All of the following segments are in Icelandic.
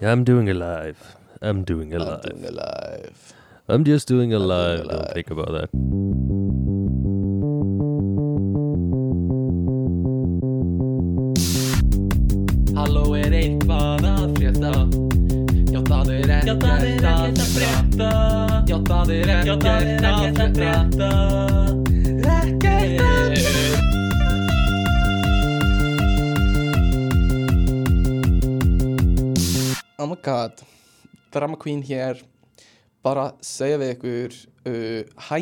Yeah, I'm doing a live. I'm doing a I'm doing a live. I'm just doing a I'm doing a live. Don't think about that. Halló er eitthvað að frétta Já það er ekkert að frétta Já það er ekkert að frétta Oh my god. Drama Queen hér. Bara segja við ykkur uh, Hæ,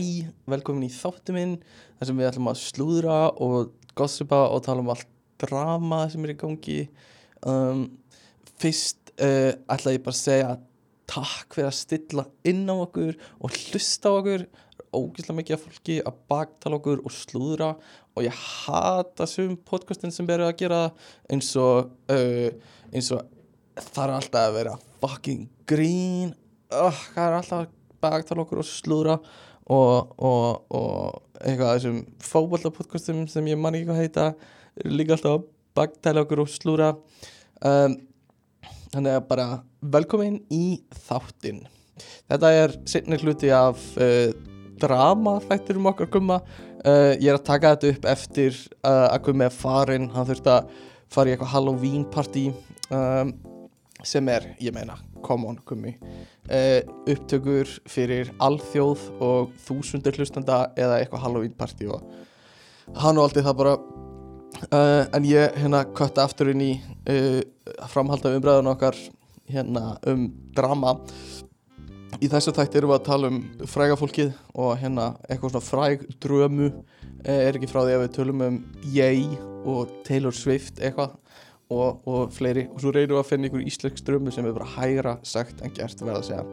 velkomin í þáttu minn þar sem við ætlum að slúðra og gossipa og tala um allt drama sem er í gangi. Um, Fyrst uh, ætla ég bara að segja takk fyrir að stilla inn á okkur og hlusta á okkur. Ógeðslega mikið af fólki að baktala okkur og slúðra og ég hata sum podcastin sem verður að gera eins og uh, eins og það er alltaf að vera fucking grín uh, það er alltaf að baktala okkur og slúðra og, og, og eitthvað þessum fótballapodcastum sem ég man ekki hvað heita eru líka alltaf að baktala okkur og slúðra. Um, þannig að bara velkomin í þáttinn. Þetta er setni hluti af uh, drama þættir um okkar gumma. Uh, ég er að taka þetta upp eftir uh, að gummi er farin hann þurfti að fara í eitthvað Halloween party um, sem er, ég meina, come on gummi. Uh, upptökur fyrir alþjóð og þúsundir hlustanda eða eitthvað Halloween party og hann og aldrei það bara uh, en ég hérna kötta aftur inn í uh, framhalda umræðun okkar hérna um drama. Í þessu þætti erum við að tala um fræga fólkið og hérna eitthvað svona fræg drömu eh, er ekki frá því að við tölum um Ye og Taylor Swift eitthvað og, og fleiri. Og svo reynum við að finna ykkur íslensk drömu sem er bara hægra sagt en gert verða að segja.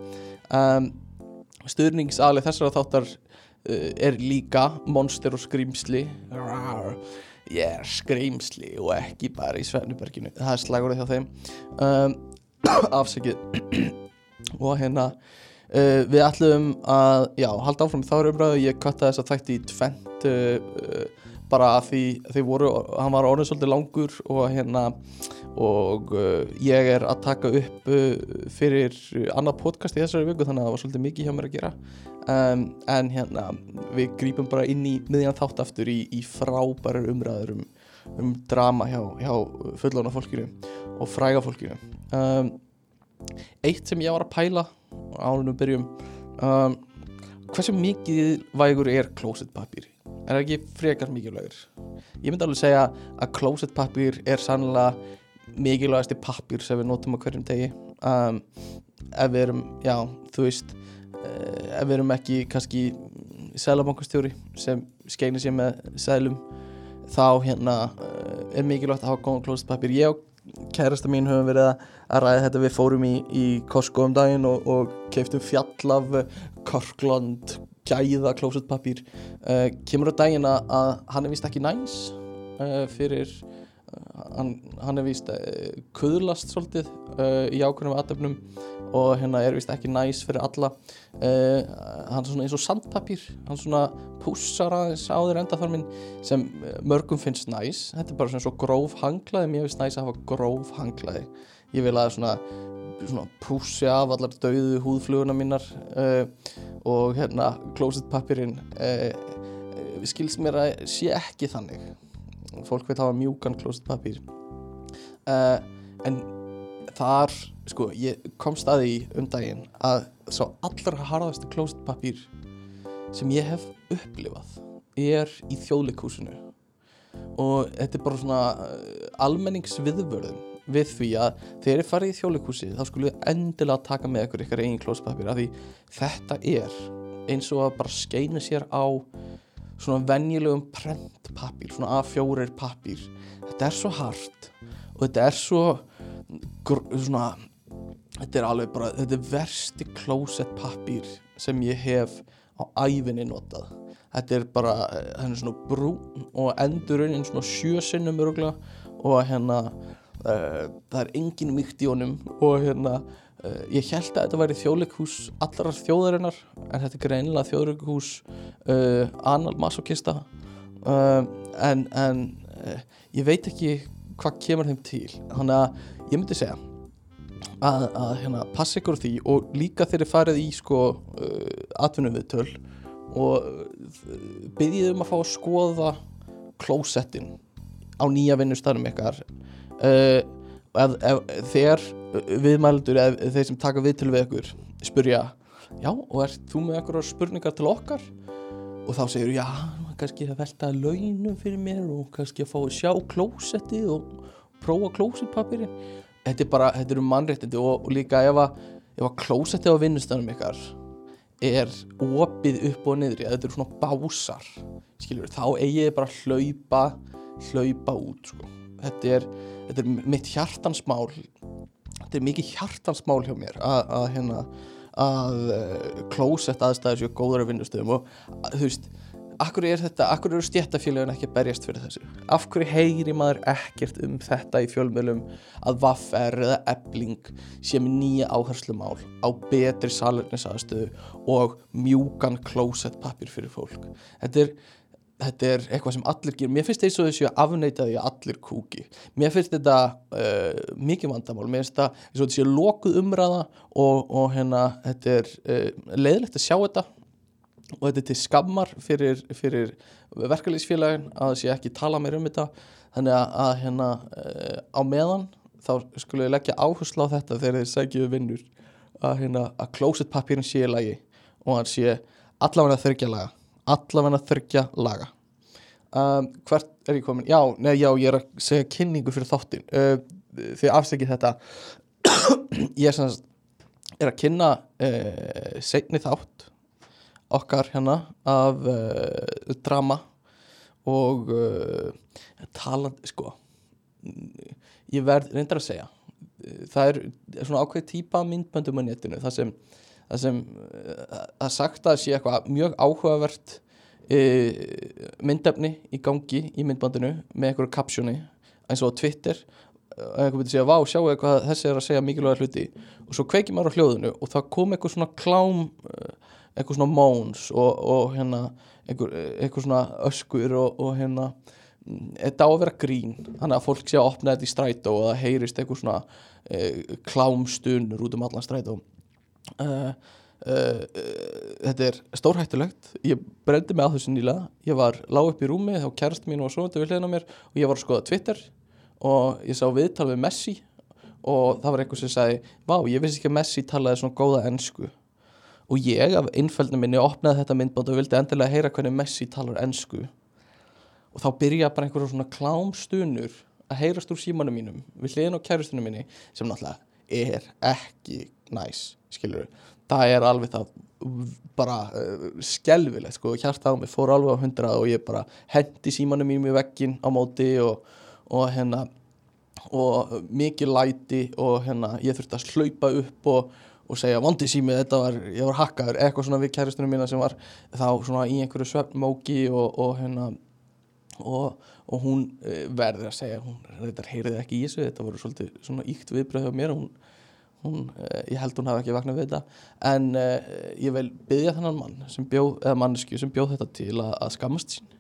Um, stuðningsali þessara þáttar uh, er líka monster og skrýmsli er skrýmsli og ekki bara í Svennuberginu. Það er slagurinn hjá þeim. Um, afsakið. Og hérna uh, við ætlum að já, halda áfram. Þá er umræðu ég katta þess að þætti í tvent uh, uh, bara að því þeir voru hann var orðin svolítið langur og hérna og uh, ég er að taka upp uh, fyrir annað podcast í þessari viku þannig að það var svolítið mikið hjá mér að gera. Um, en hérna við grípum bara inn í miðjan þátt aftur í, í frábærar umræður um, um drama hjá, hjá fullóna fólkinu og fræga fólkinu. Um, eitt sem ég var að pæla ánum byrjum um, hversu mikið vægur er klósettpapír er það ekki frekar mikilvægur? Ég myndi alveg segja að klósettpapír er sannlega mikilvægasti pappír sem við notum á hverjum degi. Um, ef við erum, já, þú veist uh, ef við erum ekki kannski selabankastjóri sem skeinir sér með selum þá hérna uh, er mikilvægt að hafa góðan klósettpapír ég og kærasta mín höfum verið að að ræða þetta. Við fórum í, í Costco um daginn og, og keiftum fjall af Korkland gæða klósettpapír uh, kemur á daginn að, hann er vist ekki næs uh, fyrir hann, hann er vist uh, kuðlast svolítið í ákveðnum aðdefnum og hérna er vist ekki næs fyrir alla. Hann er svona eins og sandpapír hann svona pússar aðeins á þér endaþarminn sem mörgum finnst næs. Þetta er bara svona svo gróf hanglaði. Mér finnst næs að hafa gróf hanglaði ég vil að svona, svona pússi af allar dauðu húðfluguna mínar uh, og hérna klósettpappirinn uh, uh, skilst mér að sé ekki þannig. Fólk veit hafa mjúkan klósettpappir uh, en þar sko ég kom staði um daginn að sá allra harðasti klósettpappir sem ég hef upplifað er í þjóðleikúsinu og þetta er bara svona almenningsviðvörðum við því að þegar þið farið í þjóðleikúsi þá skulle þið endilega taka með ykkur ykkar eigin klósettpappir af því þetta er eins og að bara skeina sér á svona venjulegum prentpappír, svona A4 pappír. Þetta er svo hart og þetta er svo svona þetta er alveg bara, þetta er versti klósettpappír sem ég hef á æfinni notað. Þetta er bara, eh, hann er svona brún og endurinn svona sjö sinnum öruglega og hérna það er engin mýkt í honum og hérna uh, ég held að þetta væri þjóðleikhús allrar þjóðarinnar en þetta er greinilega þjóðleikhús uh, anal masokista uh, en, en ég veit ekki hvað kemur þeim til. Þannig að ég myndi segja að, að hérna, passa ykkur því og líka þegar þið farið í sko atvinnum viðtöl og uh, byggjið um að fá að skoða klósettin á nýja vinnustæðum ykkar uh, ef, ef, þegar viðmældur eða þeir sem taka viðtöl við ykkur spurja já og ert þú með ykkur spurningar til okkar og þá segir já kannski að velta launum fyrir mér og kannski að fá að sjá klósettið og prófa klósettpapirinn þetta er bara, þetta eru mannréttindi og, og líka ef að, að klósettið á vinnustæðum ykkar er opið upp og niður þetta eru svona básar skiljur, þá eigið þið bara að hlaupa hlaupa út sko. Þetta, er, þetta er mitt hjartansmál þetta er mikið hjartansmál hjá mér að, að hérna að uh, klósett aðstæður séu góður af vinnustöðum og þú veist Akkur er þetta, akkur eru stjættafélagin ekki að berjast fyrir þessu? Af hverju heyri maður ekkert um þetta í fjölmjölum að Vaffer eða Ebling með nýja áherslumál á betri salernisaðstöðu og mjúkan klósettpappir fyrir fólk? Þetta er, þetta er eitthvað sem allir gerir. Mér finnst þessu þessu að afneita því að allir kúki. Mér finnst þetta uh, mikið vandamál. Mér finnst þetta eins og sé lokuð umræða og, og hérna þetta er uh, leiðilegt að sjá þetta og þetta er til skammar fyrir, fyrir verkalýsfélagin að sé ekki tala meir um þetta þannig að, að hérna uh, á meðan þá skulle ég leggja áherslu á þetta þegar þeir segjuðu vinnur að, hérna, að closet papírin sé í lagi og hann sé allavega þurrkja laga allavega þurrkja laga. Um, hvert er ég komin? Já, nei, já, ég er að segja kynningu fyrir þáttin uh, því afstekið þetta. Ég er, sem, er að kynna uh, segni þátt okkar hérna af uh, drama og uh, taland, sko ég verð reyndar að segja það er svona ákveð típa myndböndum á netinu það sem það sem uh, að sagt að sé eitthvað mjög áhugavert myndefni í gangi í myndbandinu með einhverju kapsjóni eins og Twitter einhver byrði að segja, vá, sjáu eitthvað þessi er að segja mikilvæga hluti? Og svo kveikir maður á hljóðinu og það kom eitthvað svona klám eitthvað svona móns og, og hérna eitthvað, eitthvað svona öskur og, og hérna þetta á að vera grín. Þannig að fólk sé að opna þetta í strætó og það heyrist eitthvað svona e, klámstunur út um allan strætó uh, uh, þetta er stórhættulegt. Ég brendi mig á þessu nýlega. Ég var lág upp í rúmi þá kærst mín og svo þetta við hliðin á mér og ég var að skoða Twitter og ég sá viðtal við Messi og það var einhver sem sagði vá, ég vissi ekki að Messi talaði svona góða ennsku og ég af einföldinu minni opnaði þetta myndbátt og vildi endilega heyra hvernig Messi talar ennsku og þá byrja bara einhverjum svona klámstunur að heyrast úr símanum mínum við hliðin á kærustunum minni sem náttúrulega er ekki næs skilur það er alveg það bara uh, skelvilegt sko, hjarta á mig fór alveg á hundra og ég bara hendi símanum mínum í veggin á móti og, og hérna og mikið læti og hérna ég þurfti að slaupa upp og og segja vondi sími þetta var, ég var hakkaður. Eitthvað svona við kæristunum mína sem var þá svona í einhverju svefnmóki og, og hérna og, og hún uh, verður að segja hún þetta heyriði ekki í þessu þetta voru svolítið svona íkt viðbröð hjá mér hún, hún, uh, ég held hún hafi ekki vaknað við þetta. En uh, ég vil byggja þennan mann sem bjóð, eða mannskju sem bjóð þetta til að, að skammast sín.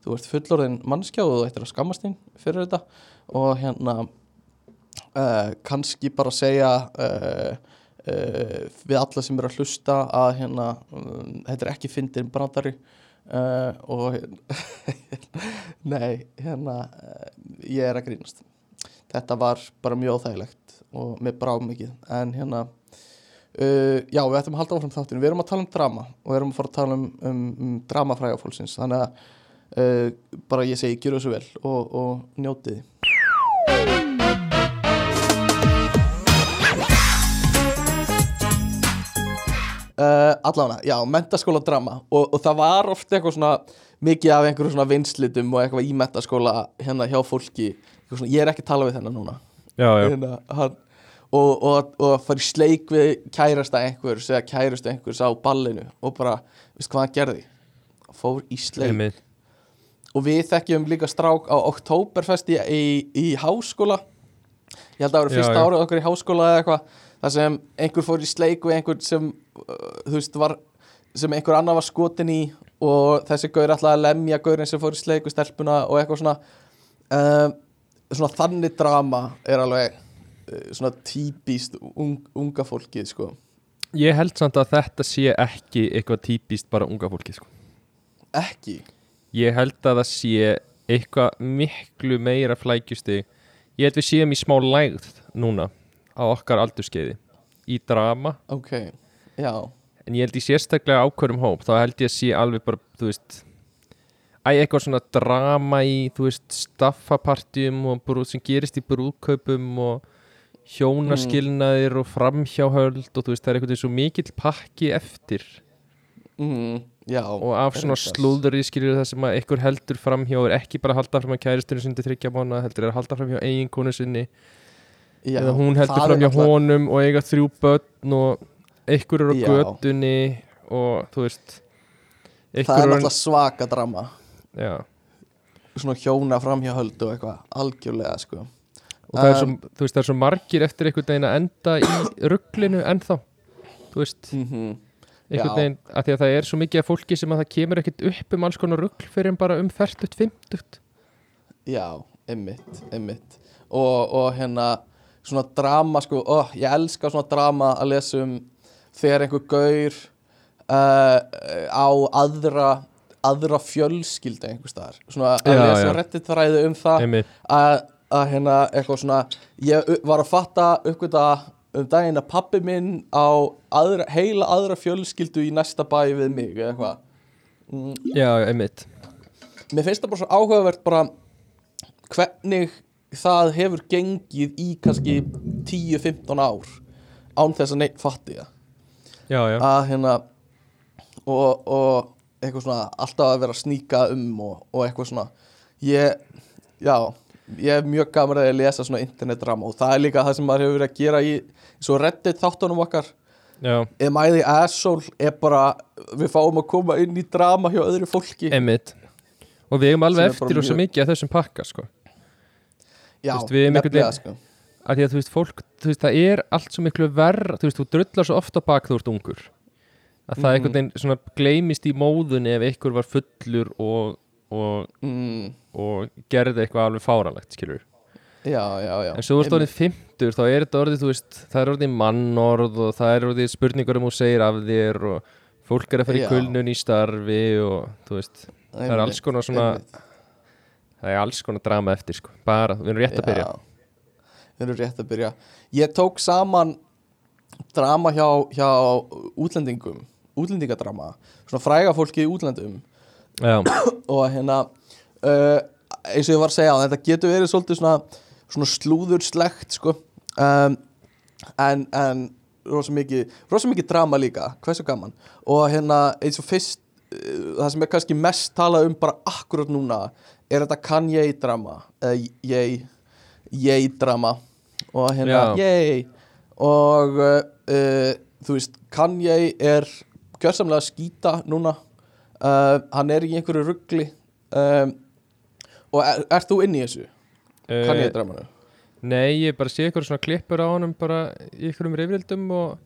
Þú ert fullorðin mannskja og þú ættir að skammast þín fyrir þetta. Og hérna kannski bara segja uh, við alla sem eru að hlusta að hérna, um, þetta er ekki fyndin brandari. Uh, og nei, hérna ég er að grínast þetta var bara mjög óþægilegt og mér brá mikið. En hérna já, við ættum að halda áfram þáttinu, við erum að tala um drama og við erum að fara að tala um, um, um dramafræga fólksins, þannig að bara ég segi, gera þessu vel og, og njótiði Uh, allavega, já, mentaskóla drama. Og, og það var ofta eitthvað svona mikið af einhverju svona vinslitum og eitthvað í mentaskóla hérna hjá fólki svona, ég er ekki að tala við þennan núna. Já, já, hérna, hann, og, og, og að fara í sleik við kærasta einhvers eða kærastu einhvers á ballinu og bara, veist hvað hann gerði? Fór í sleik. Einmitt. Og við þekkjum líka strák á Oktoberfest í, í, háskóla. Ég held að það Já, fyrsta árið okkur í háskóla eða eitthvað þar sem einhver fór í sleik við einhvern sem uh, þú veist var sem einhver annar var skotin í og þessi gaur að lemja gaurin sem fór í sleik við stelpuna og eitthvað svona. Uh, svona þannig drama er alveg uh, svona típist ung, unga fólkið sko. Ég held samt að þetta sé ekki eitthvað típist bara unga fólki sko. ekki? Ég held að það sé eitthvað miklu meira flækjusti Ég held við séum í smá lægð núna á okkar aldurskeiði í drama. Ok, já. En ég held í sérstaklega ákvörum hóp þá held ég að sé alveg bara, þú veist Æ, eitthvað svona drama í, þú veist, staffapartjum og brú, sem gerist í brúðkaupum og hjónaskilnaðir og framhjáhöld og þú veist, það er eitthvað svo mikill pakki eftir mm, já, og af svona reyndar. slúðuri skilur það sem að einhver heldur framhjá er ekki bara að halda fram að kæristunum sinni þryggja mánu heldur er að halda framhjá eiginkonu sinni já, eða hún heldur er framhjá náttúrulega- honum og eiga þrjú börn og einhver er á Já. götunni og þú veist það er náttúrulega svaka drama já. Svona hjóna framhjáhöld og eitthvað algjörlega sko. Og það er svo, Um, veist, það er svo margir eftir einhvern veginn að enda í rugglinu ennþá þú veist, mm einhvern Já. veginn að því að það er svo mikið af fólki sem að það kemur ekkert upp um alls konar ruggl fyrir en bara um færtut, fymtut já, einmitt, einmitt. Og, og hérna svona drama sko, ó, ég elska svona drama að lesa um þegar einhver gaur uh, á aðra aðra fjölskyldu einhver staðar. Svona að Já, lesa já. rettið þræði um það að, að hérna eitthvað svona ég var að fatta uppgöta um daginn að pappi minn á aðra, heila aðra fjölskyldu í næsta bæ við mig eða eitthvað. Mm, já, einmitt. Mér finnst það bara svo áhugavert bara hvernig það hefur gengið í kannski 10-15 ár án þess að neitt fatti það. Já, já, að hérna og, og eitthvað svona alltaf að vera að sníka um og, og eitthvað svona. Ég, já ég er mjög gaman að lesa svona internetdrama og það er líka það sem maður hefur verið að gera í svo reddit þáttunum okkar. Am I the asshole er bara við fáum að koma inn í drama hjá öðru fólki. Einmitt. Og við Sem alveg eftir og svo mjög- mikið af þessum pakka sko. Já, veist, við erum einhvern veginn- sko. að því að þú veist, fólk, þú veist, það er allt svo miklu verð, þú veist, þú drullar svo ofta bak þú ert ungur að það Mhm. einhvern veginn svona gleymist í móðunni ef einhver var fullur og, og, mm, og gerði eitthvað alveg fáranlegt, skilur já, já, já. En svo ert Einmitt. orðið 50, þá er þetta orðið þú veist, það er orðið mannorð og það er orðið spurningar um þú segir af þér og fólk er að fara í kulnun í starfi og þú veist, það er alls konar svona það er alls konar drama eftir, sko, bara, við erum rétt að byrja. Við erum rétt að byrja. Ég tók saman drama hjá, hjá útlendingum útlendingadrama, svona fræga fólki í útlendum og hérna uh, eins og ég var að segja, þetta getur verið svolítið svona, svona slúður slegt sko. Um, en, en rosa mikið, rosa mikið drama líka hversu gaman. Og hérna eins og fyrst uh, það sem er kannski mest talað um bara akkurat núna er þetta Kanye drama eða ég ég drama og hérna ég og uh, uh, þú veist Kanye er gjörsamlega að skýta núna. Uh, hann er í einhverju ruggli um, og er, ert þú inn í þessu? Uh, dramanu? nei, ég bara sé eitthvað svona klippur á honum bara í einhverjum rifrildum og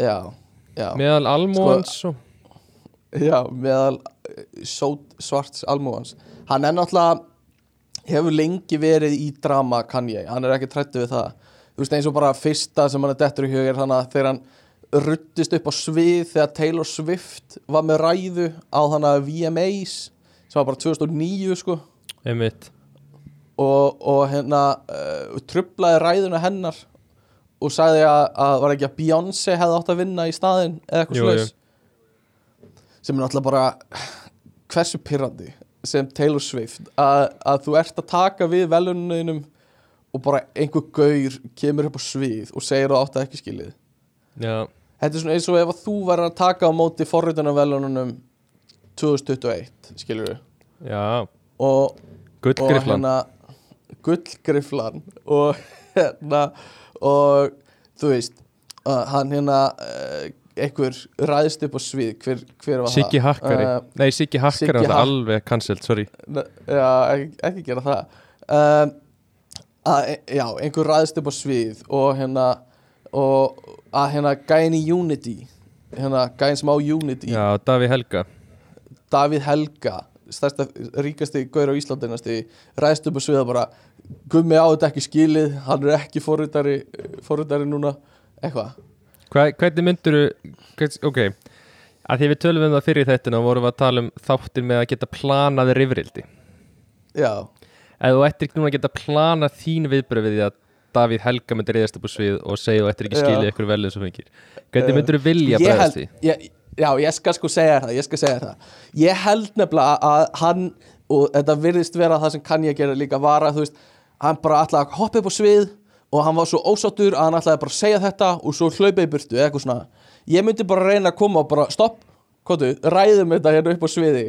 Já, já. meðal almóans Sko- og Já, meðal eh, sót, svarts almúans Hann er náttúrulega hefur lengi verið í drama Kanye, hann er ekki trættu við það. Þú veist eins og bara fyrsta sem hann er dettur í hug er þannig að þegar hann ruttist upp á svið þegar Taylor Swift var með ræðu á þannig að VMAs sem var bara 2009 sko. Einmitt. Og, og hérna uh, trublaði ræðuna hennar og sagði að, að var ekki að Beyoncé hefði átt að vinna í staðinn eða eitthvað slags sem er náttúrulega bara hversu pyrrandi sem Taylor Swift að, að þú ert að taka við veluninum og bara einhver gaur kemur upp á svið og segir að átt að ekki skilið. Já, þetta er svona eins og ef þú verður að taka á móti forritunarvelunum 2021 skilur við já, og, gullgriflan hérna gullgriflan og hérna og þú veist uh, hann hérna uh, einhver ræðist upp á svið hver, hver var Siggi það? Hakkari, Uh, nei Siggi Hakkari alltaf Hak- alveg cancelled, sorry. Já, ekki, ekki gera það. Um, að, já, einhver ræðist upp á svið og hérna og að hérna gæin í Unity hérna gæin sem á Unity. Já, Daví Helga. Davíð Helga stærsta ríkasti gaur á Íslandinasti ræðst upp á sviða bara Gummi á þetta ekki skilið hann er ekki forritari forritari núna, eitthvað. Hva, hvernig myndur ok, að því við tölum um það fyrir þetta og vorum við að tala um þáttir með að geta planað rifrildi. Já, ef þú ættir núna að geta planað þín viðbröð við því að Davíð Helga myndir reyðast upp á svið og segja þú ættir ekki Já. skilið ykkur velið svo fengir. Hvernig myndur þú vilja bregðast því? ég, já, ég skal sko segja það ég skal segja það. Ég held nefnilega að hann og þetta virðist vera það sem kann ég gera líka var að þú veist, hann bara ætlaði að hoppa upp á svið og hann var svo ósáttur að hann ætlaði bara að segja þetta og svo hlaupa í burtu eða eitthvað svona. Ég myndi bara reyna að koma og bara stopp, kóttu, ræðum þetta hérna upp á sviði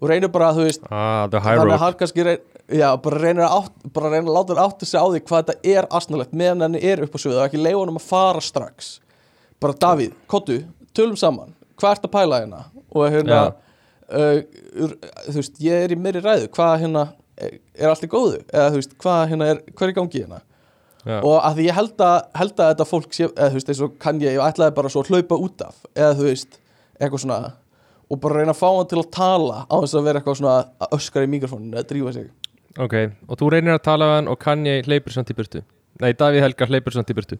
og reynum bara að þú veist Ah, þannig að hann kannski reyn, já, bara reynir að, átt, bara reynir að láta hann átta sig á því hvað þetta er asnalegt meðan hann er upp á sviðu og ekki leiða honum að fara strax. Bara Davíð, kottu, tölum saman. Hvað ert að pæla hérna? Og hérna uh, þú veist, ég er í meiri ræðu. Hvað hérna er, er allt í góðu? Eða þú veist, hvað hérna er, hvað er gangi hérna? Já. og að því ég held að, held að þetta fólk sé, eða þú veist, eins og kann ég, ég ætlaði bara svo að hlaupa út af, eða þú veist eitthvað svona, og bara reyna að fá hann til að tala á þess að vera eitthvað svona að öskra í mikrofóninu eða drífa sig ok, og þú reynir að tala við hann og kann ég hleypur samt í burtu. Nei, Davíð Helga hleypur samt í burtu.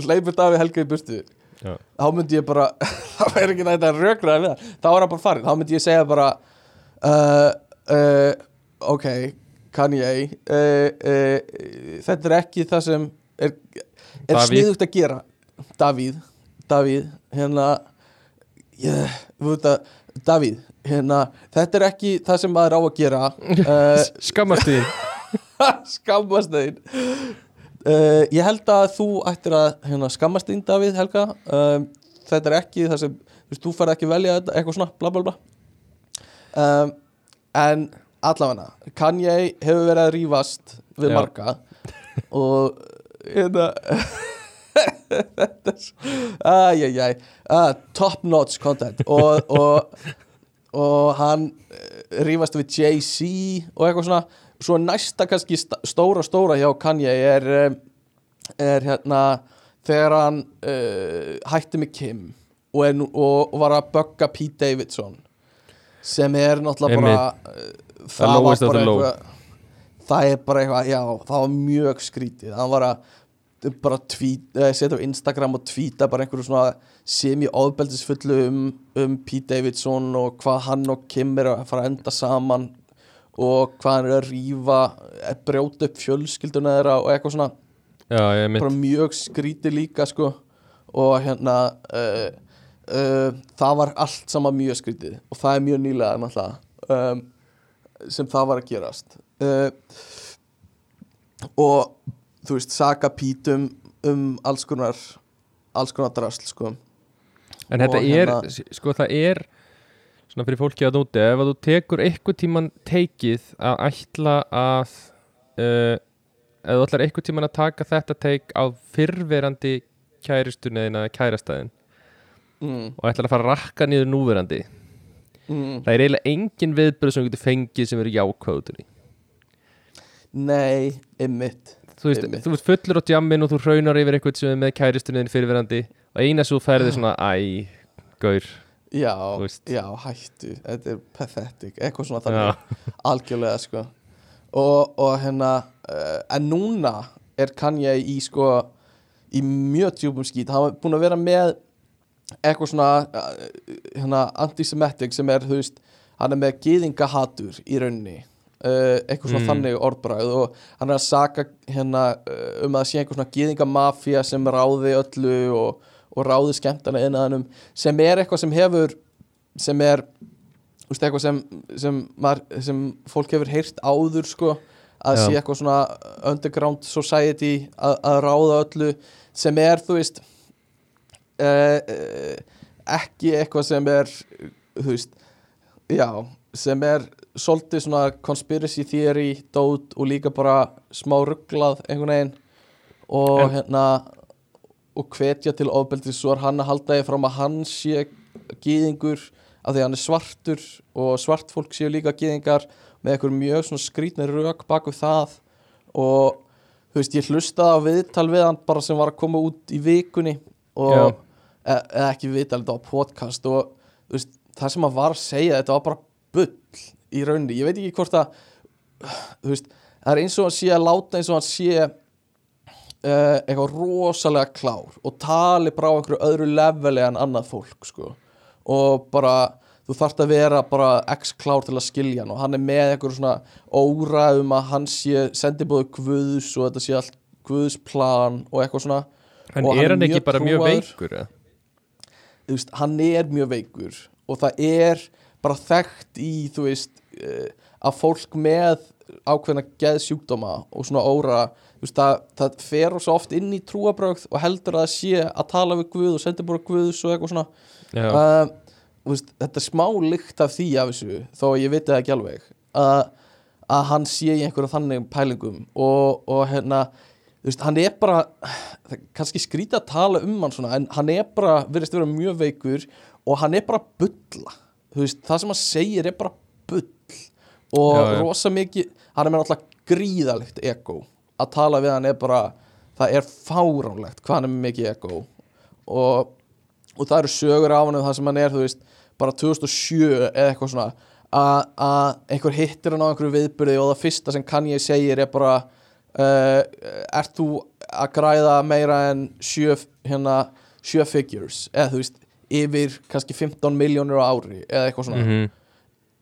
Hleypur Davíð Helga í burtu? Já. þá myndi ég bara það væri ekki nægt að rökraði við það. Þá var hann bara farin, þá myndi ég segja bara uh, uh, ok kann ég uh, þetta er ekki það sem er, er sniðugt að gera. Davíð, Davíð hérna að Davíð, hérna þetta er ekki það sem maður á að gera uh, skammast því skammast þeim uh, ég held að þú ættir að hérna, skammast þín Davíð Helga. Um, þetta er ekki það sem þú, þú færð ekki velja þetta, eitthvað svona bla bla bla. Um, en allavega Kanye hefur verið að rífast við Já. marga og hérna þetta er svo æjæjæ, uh, top notch content og, og, og hann eh, rífast við Jay-Z og eitthvað svona. Svo næsta kannski st stóra stóra hjá Kanye er um, er hérna þegar hann uh, hætti með Kim og, er og, og var að bögga Pete Davidson sem er náttúrulega bara uh, The lowest of the low. það er bara eitthvað, já, það var mjög skrítið. Hann var að bara eh, setja á Instagram og tweeta bara einhverju svona semi-ofbeldisfullu um, um Pete Davidson og hvað hann og Kim er að fara að enda saman og hvað hann er að rífa að brjóta upp fjölskylduna þeirra og eitthvað svona. Já, bara mjög skrítið líka sko. Og hérna uh, uh, það var allt saman mjög skrítið. Og það er mjög nýlega náttúrulega um, sem það var að gerast. Uh, og þú veist saga pítum um alls konar alls konar drasl sko. En þetta Og er, hérna- sko það er svona fyrir fólki að núti ef að þú tekur eitthvað tíman teikið að ætla að uh, ef þú ætlar eitthvað tíman að taka þetta teik á fyrrverandi kæristunniðina eða kærastæðin mm, og ætlar að fara að rakka niður núverandi mm, það er eiginlega engin viðbröð sem þú getur fengið sem eru jákvæðutunni nei, ymmit þú veist, Einmitt. þú veist fullur á djammin og þú raunar yfir eitthvað sem er með kæristunniðin fyrirverandi og eina svo ferði svona æ, gaur. Já, já, hættu þetta er pathetic, eitthvað svona þannig. Algjörlega sko. Og, og hérna uh, en núna er Kanye í sko í mjög djúpum skít. Hann var búin að vera með eitthvað svona uh, hérna antisemitic sem er þú veist hann er með gyðingahatur í rauninni uh, eitthvað svona Mm. þannig orðbræð og hann er að saka hérna uh, um að það sé einhver svona gyðingamafía sem ráði öllu og, og ráði skemmtana innan sem er eitthvað sem hefur sem er veist, eitthvað sem, sem, maður, sem fólk hefur heyrt áður sko, að Já. sé eitthvað svona underground society að, að ráða öllu sem er þú veist uh, uh, ekki eitthvað sem er þú veist já, sem er svolítið svona conspiracy theory dót og líka bara smá rugglað einhvern veginn. Og En- hérna og hvetja til ofbeldis svo er hann að halda því fram að hann sé gýðingur af því að hann er svartur og svart fólk séu líka gýðingar með einhver mjög svona skrítni rauk baku það. Og þú veist ég hlustaði á viðtal við hann bara sem var að koma út í vikunni og Já. e eða ekki viðtal, þetta var podcast og veist, það sem hann var að segja þetta var bara bull í rauninni, ég veit ekki hvort að þú veist, það er eins og hann sé að láta eins og hann sé uh, eitthvað rosalega klár og tali bara á einhverju öðru leveli en annað fólk sko. og bara þú þarft að vera bara x klár til að skilja hann og hann er með einhverju svona óra um að hann sé sendibóðu Guðs og þetta sé allt Guðs plan og eitthvað svona En Og hann er er hann ekki bara mjög veikur? þú veist, hann er mjög veikur og það er bara þekkt í þú veist að fólk með ákveðna geðsjúkdóma og svona óra veist, það, það fer svo oft inn í trúabrögð og heldur að það sé að tala við Guð og sendir bara Guðs og eitthvað svona. Uh, veist, þetta er smá lykt af því af þessu þó að ég veit það ekki alveg að, að hann sé í einhverja þannig pælingum og, og hérna veist, hann er bara kannski skrítið að tala um hann svona en hann er bara, virðist vera mjög veikur og hann er bara þú veist, það sem hann segir er bara bull og Já, rosa mikið hann er með náttúrulega gríðalegt ego. Að tala við hann er bara það er fáránlegt hvað hann er með mikið ego. Og, og það eru sögur af hann um það sem hann er, þú veist bara 2007 eða eitthvað svona að einhver hittir hann á einhverju viðbyrði og það fyrsta sem kann ég segir er bara uh, ert þú að græða meira en sjö, hérna, sjö figures? Eða þú veist, yfir kannski 15 miljónir á ári eða eitthvað svona. Mhm,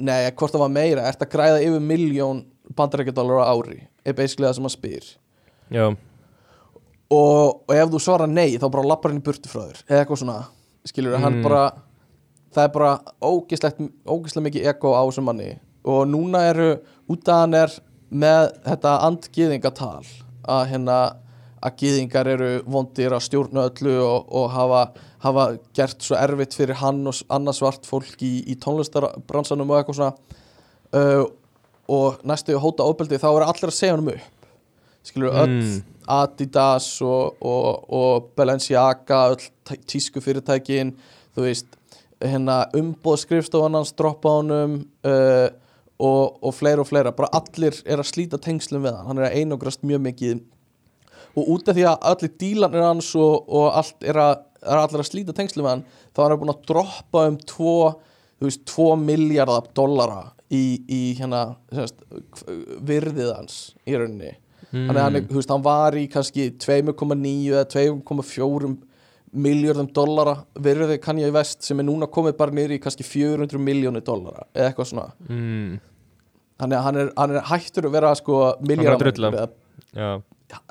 nei, hvort það var meira, ert að græða yfir miljón bandarækjadólar á ári? Er basically það sem hann spyr. Já, og, og ef þú svarar nei þá bara lappar hann í burtu frá þér. Eða eitthvað svona, skilur hann Mm. bara það er bara ógislega mikið ego á þessum manni. Og núna eru út að hann er með þetta andgiðingatal að hérna að giðingar eru vondir að stjórna öllu og, og hafa, hafa gert svo erfitt fyrir hann og annað svart fólk í, í tónlistarbransanum og eitthvað svona. Uh, og næstu að hóta óbeldi þá eru allir að segja hann upp. Skilur öll Mm. Adidas og, og, og Balenciaga öll tísku fyrirtækin þú veist hérna umbóðskrifstofan hans droppa honum uh, og, og fleira og fleira. Bara allir er að slíta tengslum við hann. Hann er að einograst mjög mikið og út af því að allir dílanir hans og, og allt er að, er allir að slíta tengslum við hann þá er hann búin að droppa um 2 þú veist, 2 miljardar dollara í, í hérna semast, virðið hans í rauninni. Mm, hann, er- þú veist, hann var í kannski 2,9 eða 2,4 miljardum dollara virðið kann ég vest sem er núna komið bara niður í kannski 400 miljónir dollara eða eitthvað svona. Mm, hann er, hann er hættur að vera sko miljardar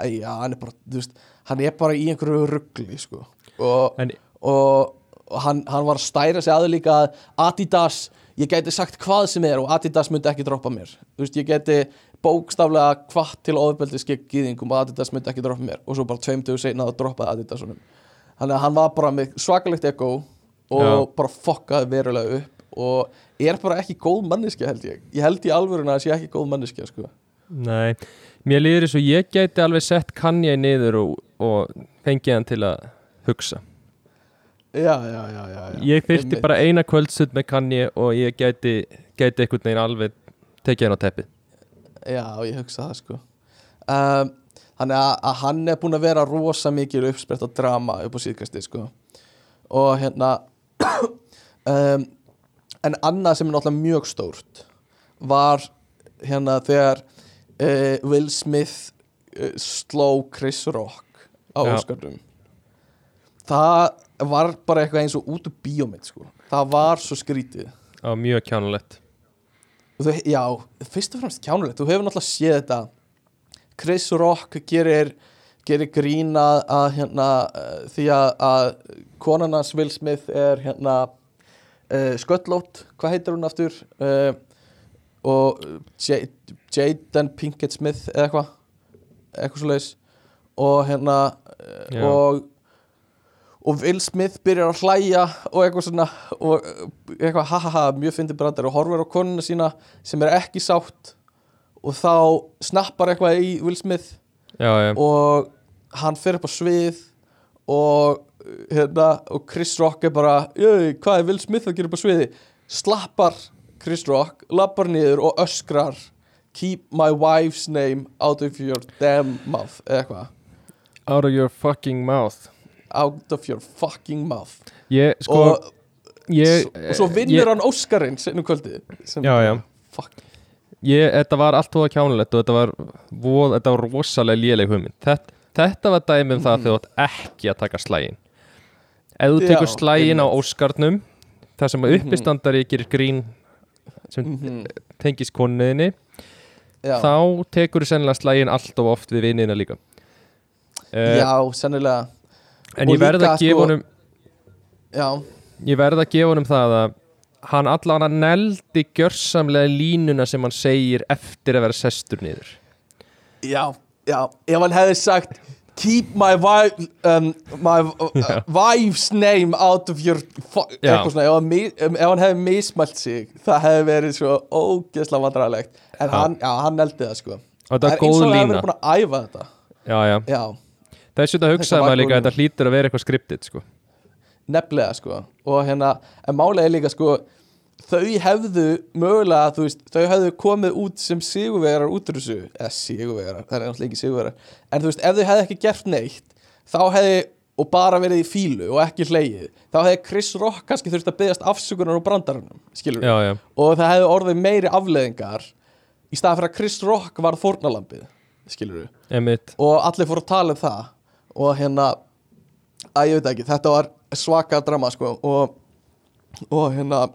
já, hann er bara, veist hann er bara í einhverju ruggli sko. Og, en og, og hann, hann var að stæra sig aður líka að Adidas, ég gæti sagt hvað sem er og Adidas myndi ekki droppa mér. Veist, ég gæti bókstaflega hvað til ofbeldi skeggiðingum og Adidas myndi ekki droppa mér. Og svo bara tveim dögur seinna það droppaði Adidas að hann var bara með svakalegt ego og Já. bara fokkaði verulega upp og er bara ekki góð manneskja held ég. Ég held í alvöruna að það sé ekki góð manneskja sko. Nei, mér líður eins og ég gæti alveg sett Kanye niður og, og fengið hann til að hugsa já, já, já, já, já. Ég Einmitt. bara eina kvöldsut með Kanye og ég gæti, gæti einhvern veginn alveg tekið hann á teppi Já, ég hugsa það sko um, að, að hann er búinn að vera rosa mikil uppsprett og drama upp á síðkasti sko og hérna um, en annað sem er náttúrulega mjög stórt var hérna þegar uh, Will Smith uh, sló Chris Rock á. Óskarnum það var bara eitthvað eins og út úr bíómynd sko. Það var svo skrítið. Á mjög kjánulegt já, fyrst og fremst kjánulegt þú hefur náttúrulega séð þetta. Chris Rock gerir gerir grín að, hérna, uh, því að, að konan hans Will Smith er hérna uh, sköllótt, hvað heitir hún aftur? Uh, og Jaden Pinkett Smith eða eitthvað eitthvað svo leis og hérna Já. og og Will Smith byrjar að hlæja og eitthvað svona og eitthvað ha ha ha mjög fyndi brandar og horfir á konuna sína sem er ekki sátt og þá snappar eitthvað í Will Smith Já, já, og hann fer upp á svið og hérna og Chris Rock er bara "Jöi, hvað er Will Smith að gera upp á sviði? Slappar Chris Rock lappar niður og öskrar keep my wife's name out of your damn mouth eða eitthvað. Out of your fucking mouth. Out of your fucking mouth. Ég, sko, og, ég og svo vinnur hann Óskarinn senu kvöldi sem, Já, já. fuck. Ég, þetta var allt voða kjánulegt og þetta var, voð, þetta var rosalega léleg hugmynd. Þetta, þetta var dæmi um það að þau átt ekki að taka slægin ef þú tekur slægin á. Óskarnum þar sem að uppistandari gerir grín sem Mhm. tengist konniðinni Já, þá tekur þú sennilega slægin allt of oft við vinniðina líka. Uh, já, sennilega. en og ég verð líka, að gefa sko- honum Já, ég verð að gefa honum það að hann allan að neldi gjörsamlega línuna sem hann segir eftir að vera sestur niður. Já, já Ef hann hefði sagt Keep my, wife, um, my uh, wife's name out of your eitthvað svona, ef ef hann hefði mismælt sig það hefði verið svo ógeðslega vandræðilegt en Já. hann, hann neldi það sko. Og Það er eins og hefði lína. verið búin að æfa þetta. Já, já. Það er svolítið að hugsa Þetta var maður líka að þetta hlýtur að vera eitthvað skriptið sko. nefnilega sko. Og hérna, en málega er líka sko þau hefðu mögulega þú veist, þau hefðu komið út sem sigurvegarar út úr þessu, eða sigurvegarar það er náttúrulega ekki sigurvegarar, en þú veist ef þau hefðu ekki gert neitt, þá hefði og bara verið í fílu og ekki hleyið þá hefði Chris Rock kannski þurft að byggast afsökunar úr brandarunum, skilur já, og það hefði orðið meiri afleðingar í staðan fyrir að Chris Rock var fórnalambið, skilur emitt og allir fóru að tala um það. Og hérna að ég veit ekki, þetta var svaka drama sko. Og, og hérna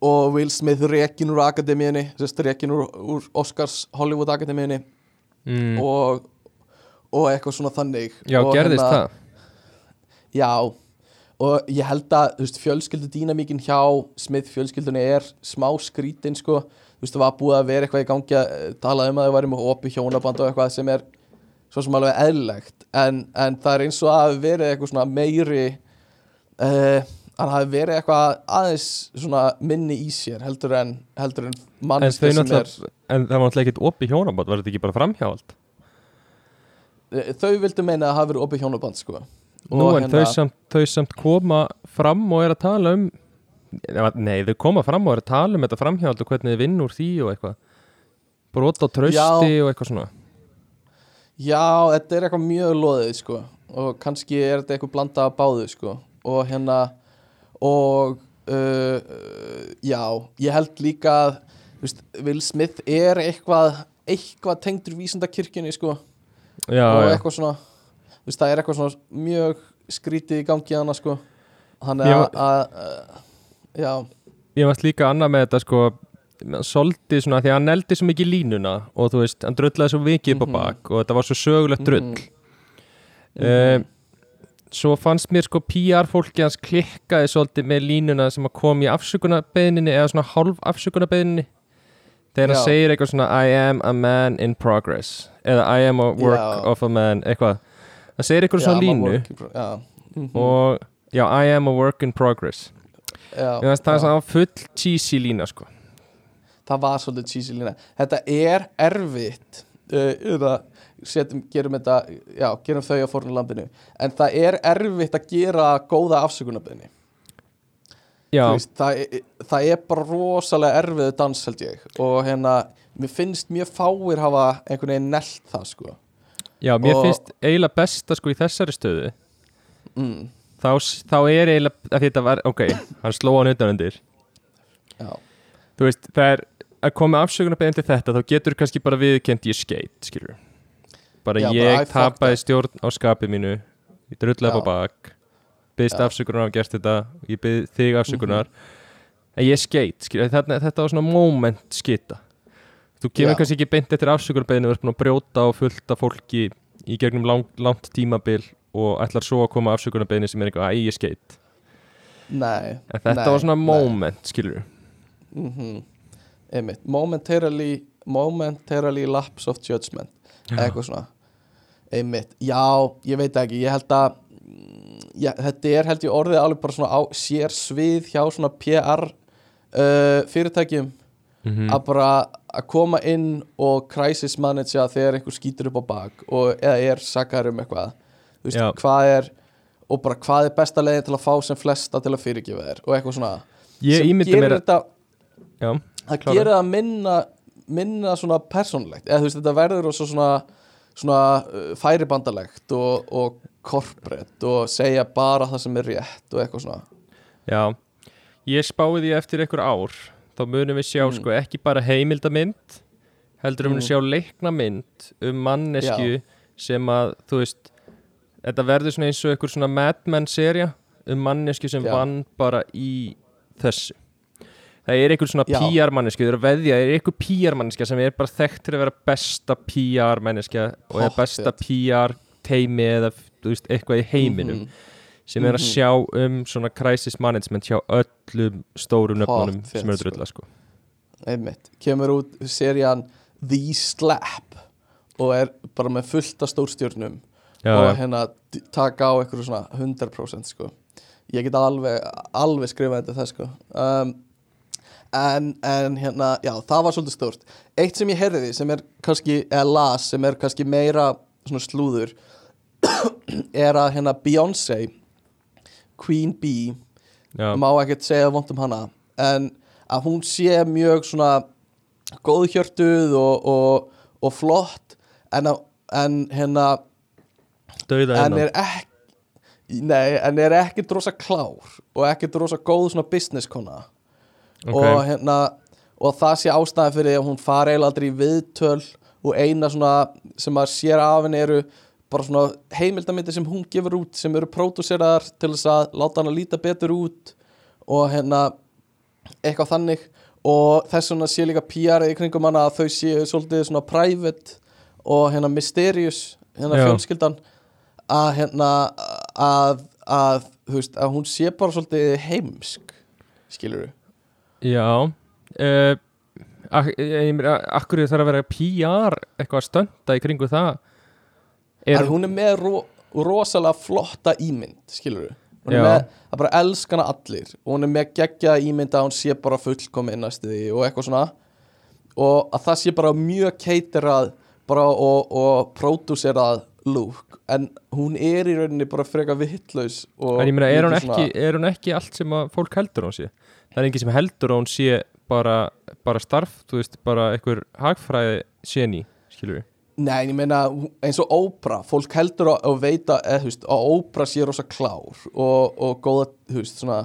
og Will Smith rekin úr akademíunni sérst rekin úr, úr Oscars Hollywood akademíunni. Mm. og, og eitthvað svona þannig. Já, og gerðist hérna- það? Já. Og ég held að veist, fjölskyldu dýnamíkin hjá Smith fjölskyldunni er smá skrítin sko. Þú veist það var búið að vera eitthvað í gangi að eh, tala um að þau væri með opi hjónaband og eitthvað sem er svo sem alveg eðlilegt. En, en það er eins og að verið eitthvað svona meiri uh, að hafi verið eitthvað aðeins svona minni í sér heldur en heldur en en, þau mannskja sem er. en það var náttúrulega ekkert opið hjónabátt var þetta ekki bara framhjáld Eh, þau vildu meina að það hafi verið opi hjónaband sko. Nú Og en hérna- þau, samt, þau samt koma fram og er að tala um nei, þau koma fram og er að tala um þetta framhjáld og hvernig þið vinn úr því og eitthvað. Brot á trausti Já. og eitthvað svona. Já, þetta er eitthvað mjög loðið sko. Og kannski er þetta eitthvað blanda af báðu sko. Og hérna og uh, uh, já, ég held líka að veist, Will Smith er eitthvað eitthvað tengdur vísindakirkjunni sko. Já, og eitthvað svona veist, það er eitthvað svona mjög skrítið í gangi hana sko. Þannig að, uh, já, ég varst líka annað með þetta sko svolítið svona því að hann eldi svo mikið línuna og þú veist, hann drullaði svo mikið upp á Mhm. bak og þetta var svo sögulegt drull. Mhm. mm svo fannst mér sko PR fólki hans klikkaði svolítið með línuna sem að kom í afsökunarbeðninni eða svona hálf afsökunarbeðninni þegar hann segir eitthvað svona I am a man in progress eða I am a work Já. of a man eitthvað. Hann segir eitthvað svona já, línu. in pro- já, mhm, og já, I am a work in progress já, ég veist það svona full cheesy lína sko. Það var svolítið cheesy lína. Þetta er erfitt uh, eða setjum, gerum þetta já, gerum þau á fórnulambinu en það er erfitt að gera góða Veist, það, það er bara rosalega erfiðu dans held ég. Og hérna, mér finnst mjög fáir hafa einhvern veginn nelt það sko. Já, mér og- finnst eiginlega besta sko í þessari stöðu. Mm, þá, þá er eiginlega þetta var, ok, hann sló hann utan undir. Já, þú veist, það er að koma afsökunarbeðin til þetta þá getur kannski bara viðkend ég skeitt, skilur bara Já, bara, ég fucked tapaði stjórn á skapið mínu. Ég drullaði Já. upp á bak. Byggðist Já. afsökunar af að gert þetta. Ég bygð þig afsökunar. Mhm. en ég skilur, þetta, þetta var svona moment skita. Þú kemur Já. kannski ekki beint eftir afsökunarbeðinu og er búin að brjóta og fullta fólki í gegnum lang, langt tímabil og ætlar svo að koma afsökunarbeðinu sem er eitthvað að ég skeitt nei en þetta nei, var svona nei. moment, skilur mm einmitt, momentarily momentarily lapse of judgment. Eitthvað svona einmitt, já, ég veit ekki. Ég held að mm, já, þetta er held ég orðið alveg bara svona á sér svið hjá svona PR uh, fyrirtækjum. Mm að bara að koma inn og crisis manager þegar einhver skýtur upp á bak og eða er sakar um eitthvað. Þú veist, Já. hvað er og bara hvað er besta leiðin til að fá sem flesta til að fyrirgefa þér og eitthvað svona. Ég sem ímyndi gerir mér að þetta já, það gerir það minna minna svona persónlegt eða þú veist þetta verður og svona svona uh, færibandalegt og, og corporate og segja bara það sem er rétt og eitthvað svona Já, ég spáði því eftir einhver ár þá munum við sjá Mm. sko ekki bara heimildamynd heldur við Mm. munum sjá leikna mynd um mannesku sem að þú veist þetta verður svona eins og einhver svona Mad Men serja um mannesku sem Já. vann bara í þessu það er einhver svona. PR mannesku þau eru að veðja, það er einhver PR manneska sem er bara þekkt til að vera besta PR manneska og er besta PR teimi eða veist, eitthvað í heiminum Mhm. sem er að Mhm. sjá um svona crisis management hjá öllum stórum nöfnunum sem eru sko. drulla sko. einmitt, kemur út serían The Slap og er bara með fullt af stórstjörnum já, og hérna taka á eitthvað svona 100% sko ég get alveg, alveg skrifað þetta það sko um, en, en hérna, já, það var svolítið stórt. Eitt sem ég heyrði sem er kannski eða las sem er kannski meira svona slúður er að hérna Beyoncé Queen Bee já. má ekkert segja vont um hana en að hún sé mjög svona góðhjörtuð og, og, og flott en, að, en hérna dauða en er ekki nei, en er ekkert rosa klár og ekkert rosa góð svona business kona og Ok. hérna og það sé ástæði fyrir að hún fari eiginlega aldrei í viðtöl og eina svona sem að sér af henni eru bara svona heimildamindir sem hún gefur út sem eru pródúseraðar til þess að láta hann að líta betur út og hérna eitthvað þannig og þess vegna sé líka PR í kringum hana að þau séu svolítið svona private og hérna mysterious hérna Já. fjölskyldan að hérna að, að þú veist að hún sé bara svolítið heimsk skilur já uh, ak akkur þarf að vera PR eitthvað að stönda í kringu það? Er, er, hún er með ro, rosalega flotta ímynd skilur er með, það bara elskana allir. Og hún er með geggja ímynd að hún sé bara fullkomi innast því og eitthvað svona. Og að það sé bara mjög keiterað bara og, og pródúserað lúk en hún er í rauninni bara freka vittlaus en ég meina, er hún, ekki, er hún ekki allt sem að fólk heldur hún sé það er engin sem heldur að hún sé bara, bara starf, þú veist, bara einhver hagfræði séni, skilur við Nei, ég meina eins og ópra fólk heldur að, að veita þú veist, að ópra sé rosa klár og, og góða, þú veist, svona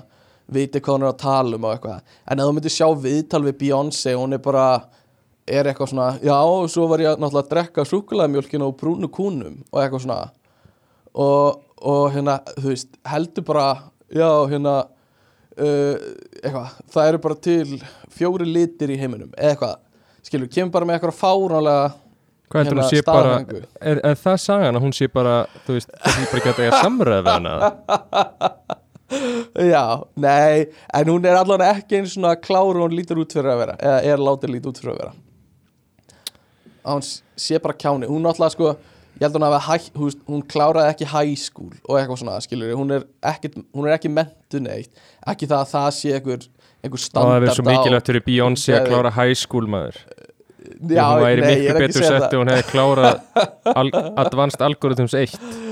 viti hvað hún er að tala um og eitthvað. En ef þú myndir sjá viðtal við Beyoncé hún er bara, er eitthvað svona já, og svo var ég náttúrulega að drekka súkulæðmjólkina og brúnu kúnum og eitthvað svona. Og, og hérna, þú veist, heldur bara já, hérna uh, eitthvað, það eru bara til fjóri litir í heiminum eða eitthvað, skilur, kemur bara með eitthvað fáránlega hvað heldur Hérna, hún sé bara er, er það sagan að hún sé bara þú veist, það er bara ekki að samræð við hana? Já, nei, en hún er allavega ekki eins svona kláru hún lítur út fyrir að vera eða er látið lítið út fyrir að vera. Að hún sé bara kjáni. Hún náttúrulega sko, ég held að hún, veist, hún kláraði ekki high school og eitthvað svona, skilur hún er ekki, hún er ekki mentu neitt ekki það að það sé einhver, einhver og það standard er svo mikilvægt fyrir Beyoncé að klára high school maður. Já, hún væri miklu betur sett það. ef hún hefði klárað al Advanced Algorithms 1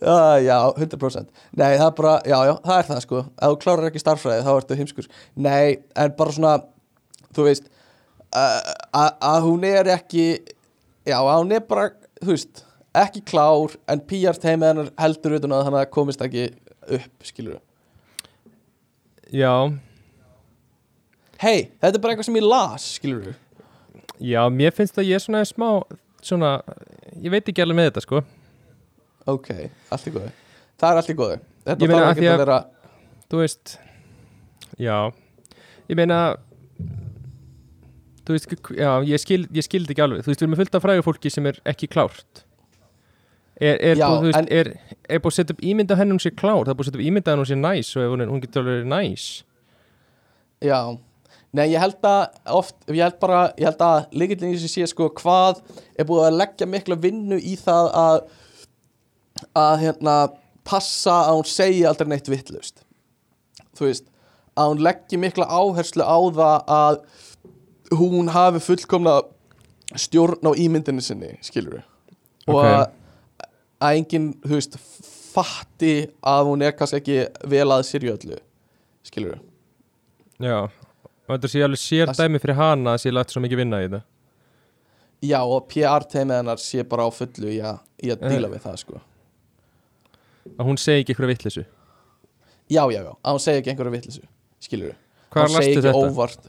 Uh, já, 100% Nei, það er bara, já, já, það er það sko. Ef þú klárar ekki starffræði, þá ertu heimskur. Nei, en bara svona Þú veist að hún er ekki Já, að hún er bara, þú veist Ekki klár, en PR teimið hennar heldur utan að að komist ekki upp Skilur já, Hei, þetta er bara eitthvað sem ég las, skilur já, mér finnst að ég er svona smá svona, ég veit ekki alveg með þetta sko. Ok, allt í góðu. Það er allt í góðu. Þetta þarf ekki að vera þú veist já, ég meina þú veist, já, ég, skil, skildi ekki alveg. Þú veist, við erum með fullt af frægur fólki sem er ekki klárt er, er, búið, er, er að setja upp ímynda henni hún sé klár, það er búið að setja upp ímynda henni hún sé næs og ef hún, hún getur alveg verið næs. Já, nei ég held að oft, ég held bara, ég held að líkillin í þessu sé sko hvað er búið að leggja mikla vinnu í það að að hérna passa að hún segi aldrei neitt vittlust þú veist, að hún leggji mikla áherslu á það að hún hafi fullkomna stjórn á ímyndinu sinni, skilur og Ok. að, að enginn, þú veist, fatti að hún er kannski ekki vel að sér í öllu skilur já, og þetta sé alveg sér Það- dæmi fyrir hana að sé lagt svo mikið vinna í þetta Já, og PR teimið hennar sé bara á fullu í að, í að Eh. díla við það, sko. að hún segi ekki eitthvað vittlisu Já, já, já, að hún segi ekki einhverju vittlisu, skilur við. hvað segi lastu þetta? óvart.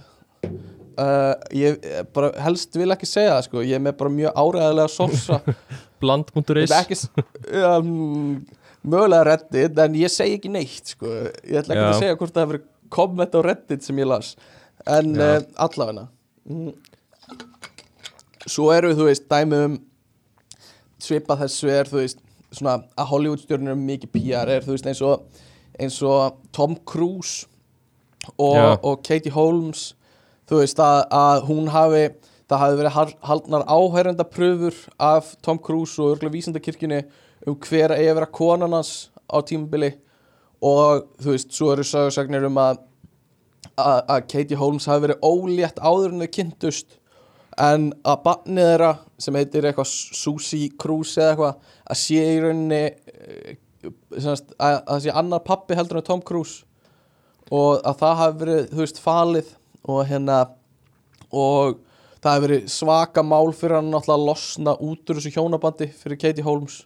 uh, ég eh, bara helst vil ekki segja það sko ég er með bara mjög áræðilega sósa Bland.is ekki um, mögulega reddit en ég segi ekki neitt sko ég ætla ekki Já. að segja hvort það hefur komment á reddit sem ég las en Já. uh, allavegna mm. svo eru þú veist dæmi um svipa þessu er þú veist svona að Hollywood stjórnir um mikið PR er þú veist eins og eins og Tom Cruise og, og Katie Holmes þú veist að, að hún hafi það hafi verið hal- haldnar áhærendapröfur af Tom Cruise og örgulega vísindakirkjunni um hver eigi að vera konan hans á tímabili. Og þú veist, svo eru sögursagnir um að að að Katie Holmes hafi verið ólétt áður en þau kynntust. En að barnið þeirra sem heitir eitthvað Susie Cruz eða eitthvað að sé í rauninni eh, semast, að, að það sé annar pappi heldur en Tom Cruise. Og að það hafi verið, þú veist, falið og hérna og það hafi verið svaka mál fyrir hann náttúrulega að losna út úr þessu hjónabandi fyrir Katie Holmes.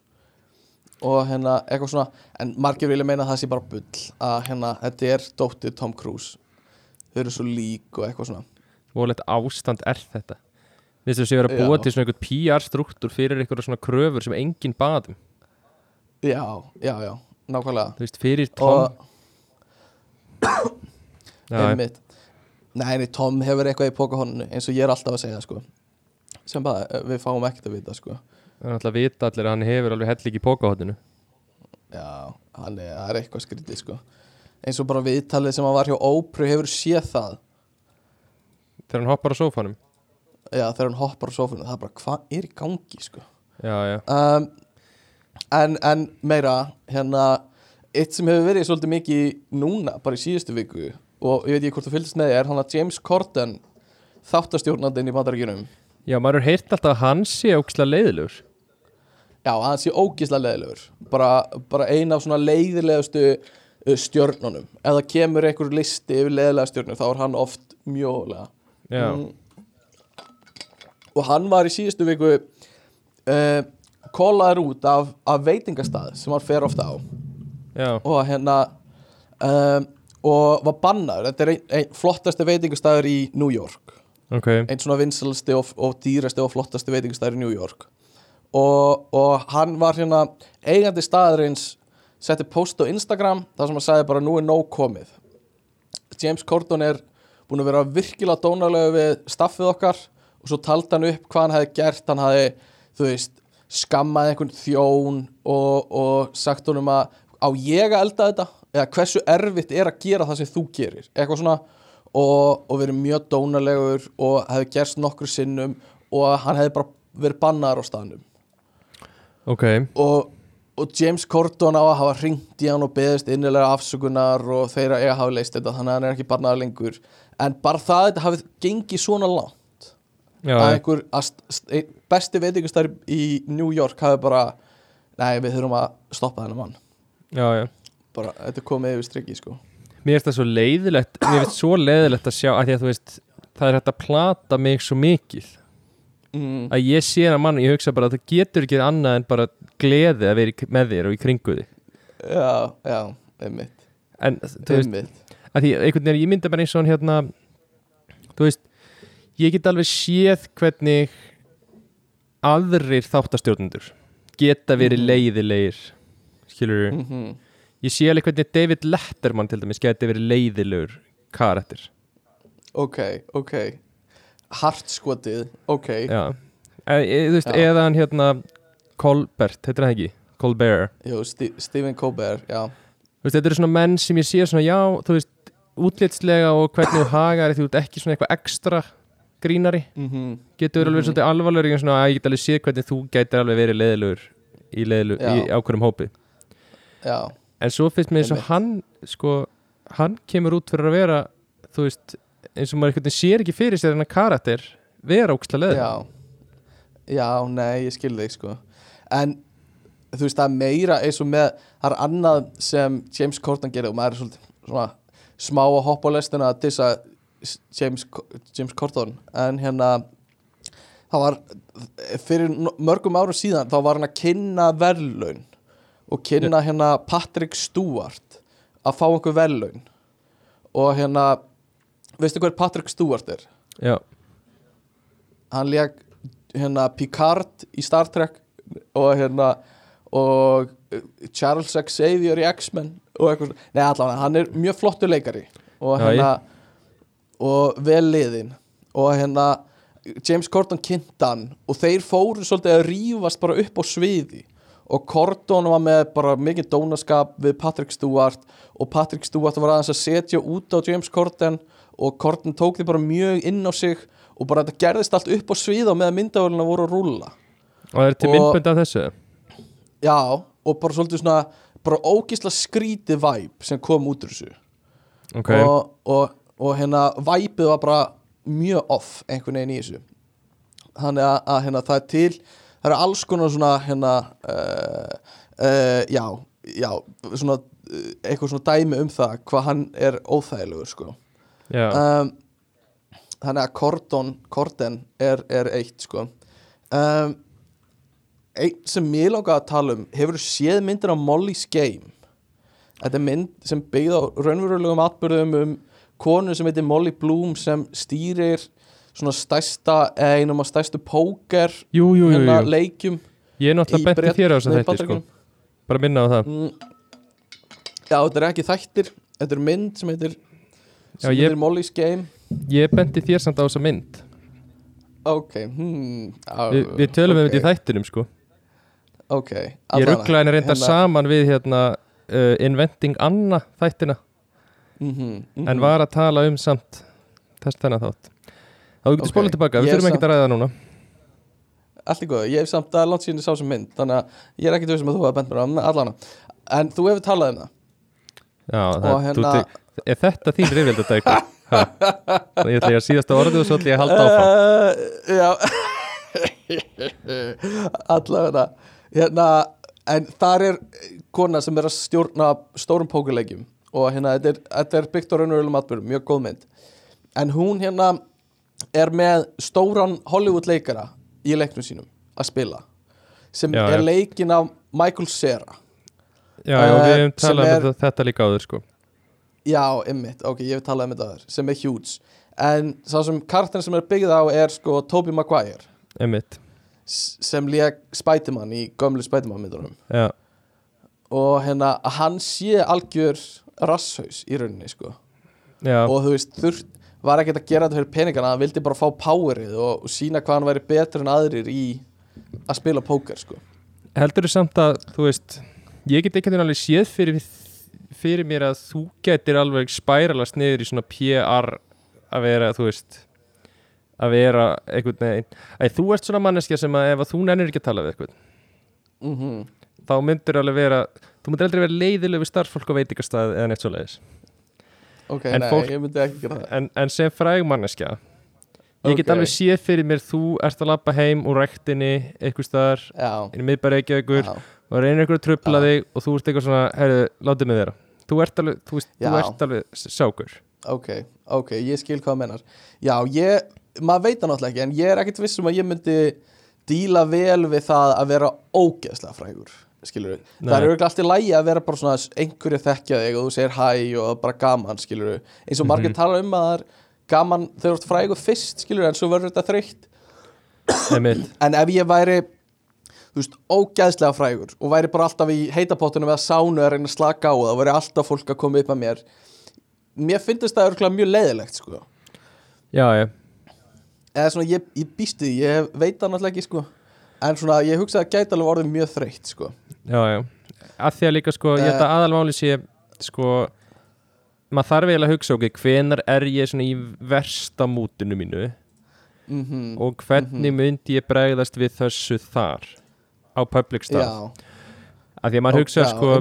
Og hérna eitthvað svona en margir vilja meina að það sé bara bull að hérna, þetta er dóttir Tom Cruise. Þau eru svo lík og eitthvað svona. Volett ástand er þetta. Vistu þessi verið að búa Já. til svona einhvern PR-struktúr fyrir einhverja svona kröfur sem enginn baðum já, já, já, nákvæmlega. Þú veist, fyrir Tom. Og Já, einmitt nei, Tom hefur eitthvað í pókahóninu eins og ég er alltaf að segja sko. Sem bara, eh, við fáum ekkert að vita sko. Það er náttúrulega að vita allir að hann hefur alveg helling í pókahotinu já, hann er, það er eitthvað skrítið sko. Eins og bara viðtalið sem hann var hjá Ópru hefur séð það? Þegar hann hoppar á sófanum? Já, þegar hann hoppar á sófunum, það er bara, hvað er í gangi sko? Já, já, um, en, en meira hérna eitt sem hefur verið svolítið mikið núna bara í síðustu viku og ég veit ekki hvort þú fylgist með er hann að James Corden þáttastjórnandinn í bandaríkjunum? Já, maður er heyrt alltaf að hann sé ókslega leiðilegur. Já, hann sé ógislega leiðilegur. Bara, bara ein af svona leiðilegustu uh, stjörnunum. Ef það kemur einhver listi yfir leiðilega stjörnur þá er hann oft mjögulega Já, Mm. og hann var í síðustu viku uh, kólaður út af, af veitingastað sem hann fer ofta á. Já, og hérna um, og var bannaður. Þetta er einn ein flottasti veitingastæður í New York. Ok. Einn svona vinsalsti og, og dýrasti og flottasti veitingastæður í New York. Og, og hann var hérna eigandi staðurins setti post á Instagram þar sem hann sagði bara nú er nóg komið. James Corden er búin að vera virkilega dónalega við staffið okkar og svo taldi hann upp hvað hann hefði gert. Hann hefði, þú veist, skammað einhvern þjón og, og sagt honum að á ég að elda þetta eða hversu erfitt er að gera það sem þú gerir. Eitthvað svona og, og verið mjög dónalegur og hefði gerst nokkru sinnum og hann hefði bara verið bannaður á staðnum. Ok, og, og James Corden á að hafa ringt í hann og beðist innilega afsökunar og þeirra eiga að hafa leist þetta þannig að hann er ekki barnaður lengur. En bara það að þetta hafi gengið svona langt já, að einhver að besti veitingastæður í New York hafi bara nei við þurfum að stoppa þennan mann. Já, já bara þetta er komið yfir strikki sko. Mér finnst það svo leiðilegt Mér finnst svo leiðilegt að sjá að því að þú veist það er hægt að plata mig svo mikið. Mm, að ég sé hann mann, ég hugsa bara að það getur ekki annað en bara gleði að vera með þér og í kringu þig. Já, já, einmitt. En þú veist, einmitt. að því einhvern veginn, ég myndi bara eins og hérna þú veist, ég get alveg séð hvernig aðrir þáttastjórnendur geta verið Mhm. leiðilegir skilur mm -hmm. Ég sé alveg hvernig David Letterman til dæmis geti verið leiðilegur karakter. Ok, ok. Hartskotið, ok. Já, e, e, þú veist, Já. eða hann hérna Colbert, heitir það ekki? Colbert, Jú, Sti Stephen Colbert, já. Þú veist, þetta eru svona menn sem ég sé svona, já, þú veist útlitslega og hvernig þú hagar þú ert ekki svona eitthvað ekstra grínari. Mm getur verið alveg Mhm. svolítið alvarlegur en svona að ég get alveg séð hvernig þú gætir alveg verið leiðilegur í, leiðilegur, í ákveðum hópi. Já, en svo finnst mér eins og hann sko, hann kemur út fyrir að vera þú veist, eins og maður einhvern veginn sér ekki fyrir sér hennar karakter vera óksla leiðilegur já. Já, nei, ég skil þig sko. En þú veist, það er meira eins og með, það er annað sem James Corden gerir og maður er svolítið svona smá að hoppa á lestina að dissa James, James Corden. En hérna það var fyrir mörgum árum síðan þá var hann að kynna verðlaun og kynna hérna Patrick Stewart að fá einhver verðlaun. Og hérna veistu hver Patrick Stewart er? Já, hann leik hérna Picard í Star Trek og hérna og uh, Charles Xavier í X-Men og eitthvað, nei allavega hann er mjög flottur leikari. Og hérna og vel liðin og hérna James Corden kynntan og þeir fóru svolítið að rífast bara upp á sviði og Corden var með bara mikið dónaskap við Patrick Stewart og Patrick Stewart var aðeins að setja út á James Corden og Corden tók því bara mjög inn á sig og bara þetta gerðist allt upp á svið og meðan myndavöluna voru að rúlla. Og það er til myndbönd af þessu? Já og bara svolítið svona bara ógísla skrítið væp sem kom út úr þessu. Ok, og, og, og hérna væpið var bara mjög off einhvern veginn í þessu. Þannig að, að hérna, það er til það eru alls konar svona hérna uh, uh, já, já svona, uh, eitthvað svona dæmi um það hvað hann er óþægilegur sko. Um, þannig að Cordon Corden er, er eitt sko. Um, eitt sem mér langar að tala um hefur séð myndir á Molly's Game? Þetta er mynd sem byggð á raunverulegum atbyrðum um konu sem heitir Molly Bloom sem stýrir svona stærsta eða einum af stærstu póker jú, jú, jú, hérna jú. leikjum Ég er náttúrulega Bret- benti þér á þess að þetta sko. Bara minna á það. Mm, Já, þetta er ekki þættir Þetta er mynd sem heitir Já, sem ég- heitir Molly's Game. Ég benti þér samt á þessa mynd. Ok, hmm á, Vi, Við tölum um ok, þetta í þættinum sko. Ok Ég rugglaði henni reynda hérna- saman við hérna uh, Inventing Anna þættina. Mhm, mhm. En var að tala um samt Þess þennan þátt Þá getur Ok, spólað tilbaka, við þurfum sa- ekki að ræða núna. Allt í góð, ég hef samt að langt síðan ég sá sem mynd Þannig að ég er ekkert veist um að þú hafa bent mér á allana En þú hefur talað um það. Já, það, hérna- te- er þetta þín rifjaldadækur? Þannig ég ætla ég að síðasta orðið og svo ætla ég að halda áfram. Uh, Já. Allavega. Hérna En þar er kona sem er að stjórna stórum pókuleikjum og hérna þetta er, þetta er byggt á raunverulegum atbyrjum, mjög góð mynd. En hún hérna er með stóran Hollywood leikara í leiknum sínum að spila sem Já, er leikin af Michael Cera. Já, já, við Eh, hefum sem talað er- um þetta líka áður sko. Já, ymmit, ok, ég hef talað um þetta aður sem er huge. En sá sem karakterin sem er byggð á er sko Tobey Maguire. S- sem lék Spiderman í gömlu Spiderman myndunum. Já, og hérna hann sé algjör rasshaus í rauninni sko. Já. Og þú veist, þurft var ekkert að gera þetta fyrir peningana, hann vildi bara fá powerið og, og sína hvað hann væri betur en aðrir í að spila póker sko. Heldur þú samt að, þú veist Ég get ekki alveg séð fyrir, fyrir mér að þú getur alveg spæralast niður í svona PR að vera, þú veist að vera einhvern veginn. Æ, þú ert svona manneskja sem að ef að þú nennir ekki að tala við eitthvað mm þá myndir alveg vera þú myndir aldrei vera leiðileg við starffólk á veitingastað eða neitt svo leiðis ok, En nei, fólk- en, en sem fræg manneskja ég get Ok. alveg séð fyrir mér þú ert að labba heim úr rektinni eitthvað staðar inn í já, og reynir ykkur að trubla Já. þig og þú ert eitthvað svona, herru, látið mig vera. Þú ert alveg, þú þú ert alveg sákur. Ok, ok, ég skil hvað mennar já, ég, maður veit það náttúrulega ekki en ég er ekkert viss um að ég myndi díla vel við það að vera ógeðslega frægur skilur við, það er auðvitað allt í lægi að vera bara svona einhverju þekkja þig og þú segir hæ og bara gaman skilur við, eins og margir Mhm. tala um að það er gaman þú ert frægur fyrst skilur við, en svo verður þetta þreytt en ef ég væri þú veist, ógeðslega frægur og væri bara alltaf í heitapottunum eða sánu að reyna að slaka á og það væri alltaf fólk að koma upp að mér mér finnst það örgulega mjög leiðilegt sko. já, já, eða svona ég, ég býstu ég veit það náttúrulega ekki sko. En svona ég hugsa að gæti alveg orðið mjög þreytt sko. já, já. Að því að líka, sko, ég held að aðalmáli sé sko, maður þarf eiginlega að hugsa, ok, hvenar er ég svona í versta mútinu mínu? Mm og hvernig myndi ég bregðast við þessu þar á public stað, já, að því að maður hugsa, já, sko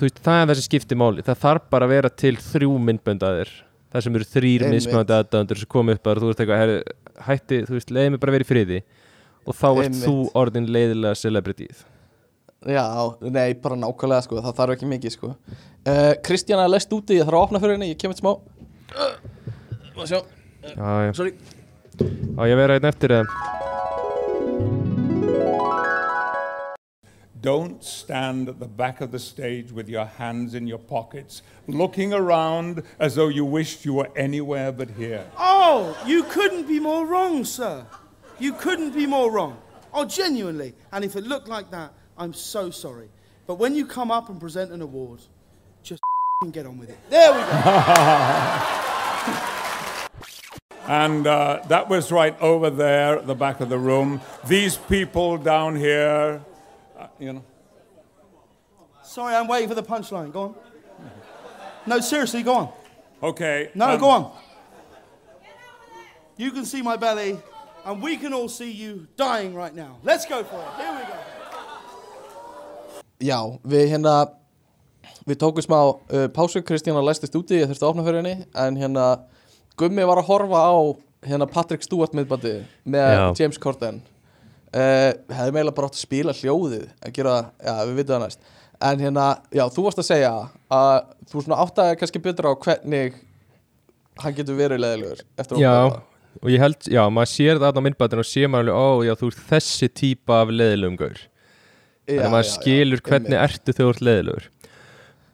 veist, það er þessi skipti máli. Það þarf bara að vera til þrjú myndböndaðir. Það sem eru þrýr mismunandi aðdæðandur sem komu upp að þú veist eitthvað, hætti, þú veist, leiði mig bara í friði og þá ert þú orðin leiðilega celebrityð já, nei, bara nákvæmlega sko. það þarf ekki mikið sko. uh, Kristjana er lest úti, ég þarf að opna fyrir henni. Ég kemur smá. Uh, sjá, já, já, sorry. Á ég að vera einn eftir eða don't stand at the back of the stage with your hands in your pockets, looking around as though you wished you were anywhere but here. Oh, you couldn't be more wrong, sir. You couldn't be more wrong. Oh, genuinely. And if it looked like that, I'm so sorry. But when you come up and present an award, just f***ing get on with it. There we go. And uh, that was right over there at the back of the room. These people down here, uh, you know. sorry, I'm waiting for the punchline. Go on. No, seriously, go on. Okay. No, um, go on. You can see my belly, and we can all see you dying right now. Let's go for it. Here we go. Já, við hérna Við tókum smá uh, pásu Kristjana læstist úti, ég þurfti að opna fyrir henni En hérna, Gummi var að horfa á Hérna Patrick Stewart miðbandi Með Já. James Corden uh, Hefði meila bara átt að spila hljóðið Að gera, já, við vitum það næst En hérna, já, þú varst að segja Að þú svona áttaði kannski betur á hvernig Hann getur verið leðilegur Eftir að horfa á og ég held, já, maður sér það á myndbættinu og sér maður alveg, ó, já, þú ert þessi típa af leiðilegum gaur það. Þannig Já, að maður já, já, skilur hvernig einmitt. ertu þegar þú ert leiðilegur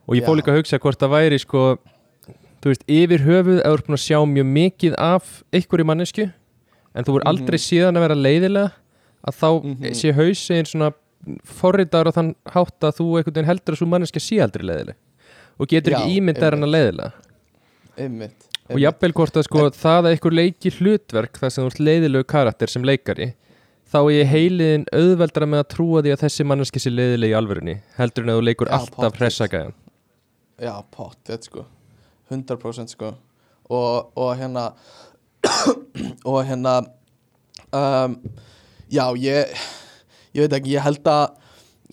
Og ég fór Já. líka að hugsa hvort það væri, sko Þú veist, yfir höfuð ef þú ert búin að sjá mjög mikið af einhverju mannesku En þú voru aldrei síðan að vera leiðilega Að þá Mhm. sé hausinn svona forritar og þann hátt að þú einhvern veginn heldur að svo manneska sé aldrei leiðileg Og getur Já, ekki ímyndar en að leiðilega Einmitt, Og jafnvel hvort að sko það að einhver leiki hlutverk þar sem þú ert leiðilegu karakter sem leikari þá er ég heiliðin auðveldara með að trúa því að þessi manneski sé leiðilegi í alvörunni heldur en að þú leikur Já, alltaf hressagæðan Já, pott, þetta sko 100% sko. Og, og hérna og hérna um, já, ég ég veit ekki, ég held að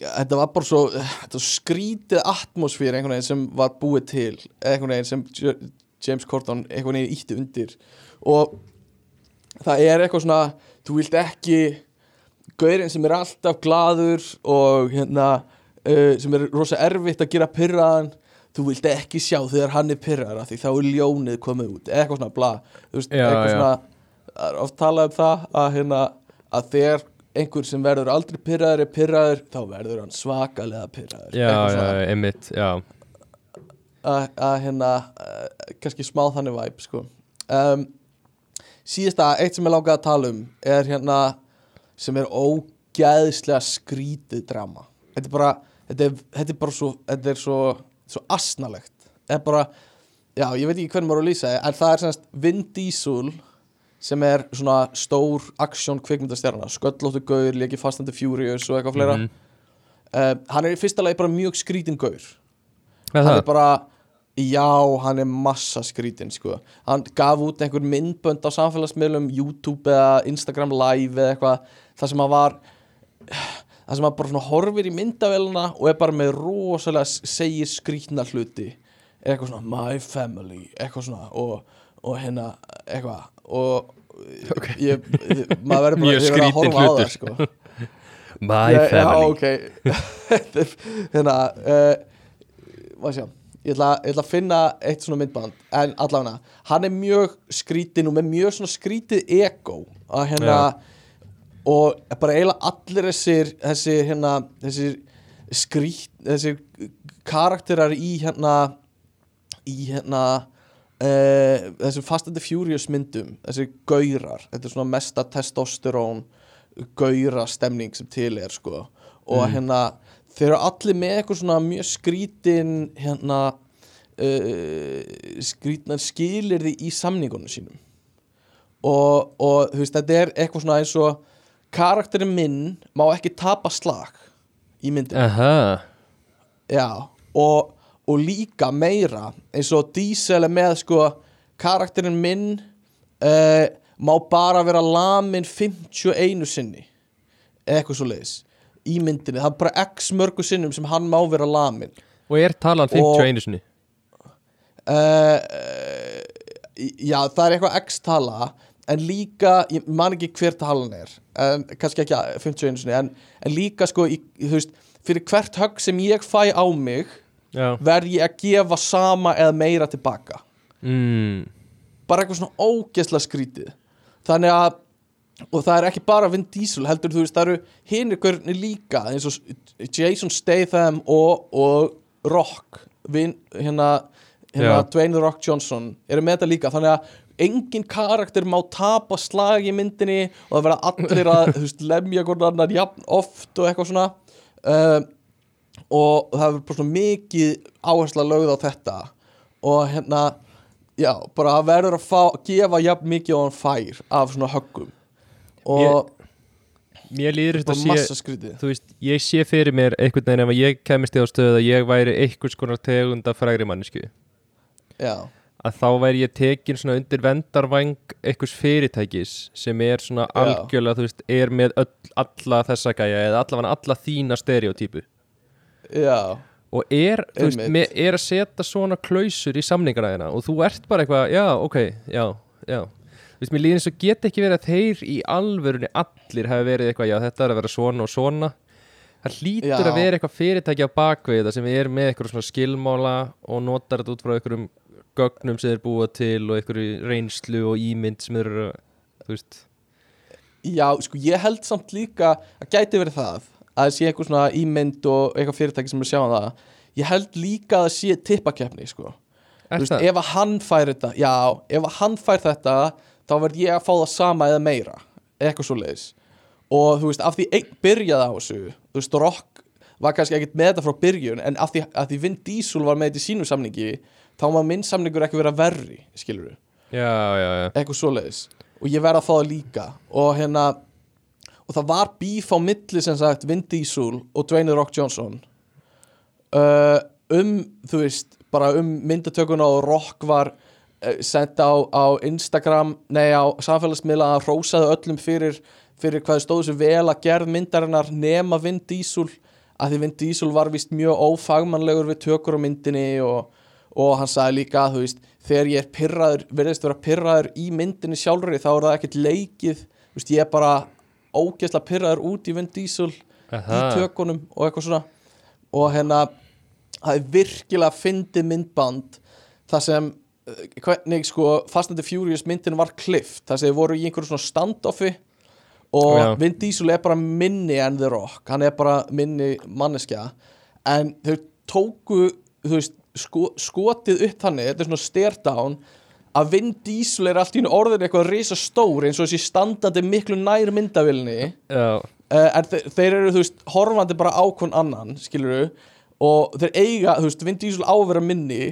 þetta var bara svo þetta var skrítið atmosfér einhvern veginn sem var búið til einhvern veginn sem James Corden einhvern veginn ítti undir. Og það er eitthvað svona þú vilt ekki gaurinn sem er alltaf glaður og hérna uh, sem er rosa erfitt að gera pyrraðan þú vilt ekki sjá þegar hann er pyrraðar því þá er ljónið komið út eitthvað svona bla veist, Já, eitthvað já. svona það er oft talað um það að, hérna, að þegar einhver sem verður aldrei pyrraður er pyrraður þá verður hann svakalega pyrraður Já, Eitthvað já, einmitt, já að, hérna uh, kannski smá þannig væp sko. um, síðasta eitt sem ég langaði að tala um er hérna sem er ógæðslega skrítið drama. Þetta er bara þetta er, þetta er bara svo þetta er svo, svo asnalegt. Þetta er bara, já ég veit ekki hvernig maður á að lýsa en það er semst Vin Diesel sem er svona stór aksjón kvikmyndastjarna, sköllóttu gaur leiki Fast and the Furious og eitthvað fleira. Mhm. uh, hann er í fyrsta lagi bara mjög skrítin gaur. Hann er bara já, hann er massa skrítin sko. hann gaf út einhver myndbönd á samfélagsmiðlum, YouTube eða Instagram live eða eitthvað það sem hann var það sem hann bara svona horfir í myndavélina og er bara með rosalega segir skrítna hluti eitthvað svona my family eitthvað svona og, og hérna eitthvað og Ok. ég, ég, maður verður bara ég að skrítinn horfa á hlutur. það sko My Já, family Já, ok hérna uh, Hvað sjá Ég ætla, ég ætla að finna eitt svona myndband En allavega, hann er mjög skrítinn og með mjög svona skrítið ego að hérna og bara eiginlega allir þessir þessir hérna þessir skrít, þessir karakterar í hérna í hérna uh, þessum Fast and the Furious myndum þessir gaurar, þetta er svona mesta testosterón gaura stemning sem til er sko. Og hérna þeir eru allir með eitthvað svona mjög skrítin hérna uh, skrítinan skilir því í samningunum sínum. Og, og þú veist þetta er eitthvað svona eins og karakterinn minn má ekki tapa slag í myndinu Aha, Já, og, og líka meira eins og Diesel er með sko karakterinn minn uh, má bara vera lamin 51 sinni eitthvað svo leiðis í myndinni, það er bara x mörgu sinnum sem hann má vera lamin og er talan 51 sinni? Uh, Já, það er eitthvað x tala en líka, ég man ekki hver talan er en kannski ekki 51 sinni en, en líka sko, í, veist fyrir hvert högg sem ég fæ á mig Já. verð ég að gefa sama eða meira tilbaka. Mm. bara eitthvað svona ógeðslega skrítið. Þannig að og það er ekki bara Vin Diesel heldur þú veist, það eru hinir hvernig líka eins og Jason Statham og, og Rock Vin, hérna, hérna. Dwayne Rock Johnson eru með þetta líka. Þannig að engin karakter má tapa slag í myndinni og það verða allir að veist, lemja hvort annar jafn oft og eitthvað svona. Uh, og það er bara svona mikið áhersla lögð á þetta. Og hérna já, bara verður að fá, gefa jafn mikið og hann fær af svona höggum og Mér líður þetta að sé veist, ég sé fyrir mér einhvern veginn ef ég kemist í á stöðu að ég væri einhvers konar tegund af frægri mannesku já, að þá væri ég tekin svona undir vendarvæng einhvers fyrirtækis sem er svona Já. algjörlega, þú veist, er með öll, alla þessa gæja eða allavega alla þína stereotypu já, og er, veist, er að setja svona klausur í samningaræðina og þú ert bara eitthvað, já, ok, já, já veist, mér líður eins og get ekki verið að þeir í alvörunni allir hafi verið eitthvað, já, þetta er að vera svona og svona það hlýtur Já. að vera eitthvað fyrirtæki á bakvið það sem er með eitthvað svona skilmála og notar þetta út frá einhverjum gögnum sem þeir búa til og einhverju reynslu og ímynd sem þeir eru, þú veist já, sko ég held samt líka að gæti verið það að það sé eitthvað svona ímynd og eitthvað fyrirtæki sem er sjáum það ég held líka að það sé tippakeppni sko Er Þú veist, það? ef að hann fær þetta já, ef að hann fær þetta þá verð ég að fá það sama eða meira eitthvað svo leiðis og þú veist, af því einn byrjaði á þessu þú veist, Rock var kannski ekkert með þetta frá byrjun en af því, af því Vin Diesel var með þetta í sínu samningi þá má minn samningur ekki vera verri skilur við, Já, já, já, eitthvað svo leiðis og ég verð að fá það líka. Og hérna og það var bíf á milli sem sagt Vin Diesel og Dwayne Rock Johnson. Uh, um þú veist, bara um myndatökuna og Rock var uh, sent á, á Instagram nei á samfélagsmiðla að rósaði öllum fyrir, fyrir hvað stóðu sér vel að gerð myndarinnar nema Vin Diesel að því Vin Diesel var vist mjög ófagmannlegur við tökur á myndinni og, og hann sagði líka að þú veist þegar ég er pyrraður, verðist vera pyrraður í myndinni sjálfri þá er það ekkert leikið veist ég er bara ógeðslega pyrraður út í Vin Diesel í Aha. tökunum og eitthvað svona og hérna það er virkilega fyndið myndband þar sem hvernig sko Fast and the Furious myndin var klift þar sem þið voru í einhverju svona standoffi og Já. Vin Diesel er bara minni en The Rock hann er bara minni manneskja en þau tóku þú veist, sko, skotið upp þannig þetta er svona stare down að Vin Diesel er allt í einu orðin eitthvað risa stór eins og þessi standandi miklu nær myndavilni uh, en þe þeir eru, þú veist, horfandi bara á hvern annan, skilur og þeir eiga, þú veist, Vin Diesel á að vera minni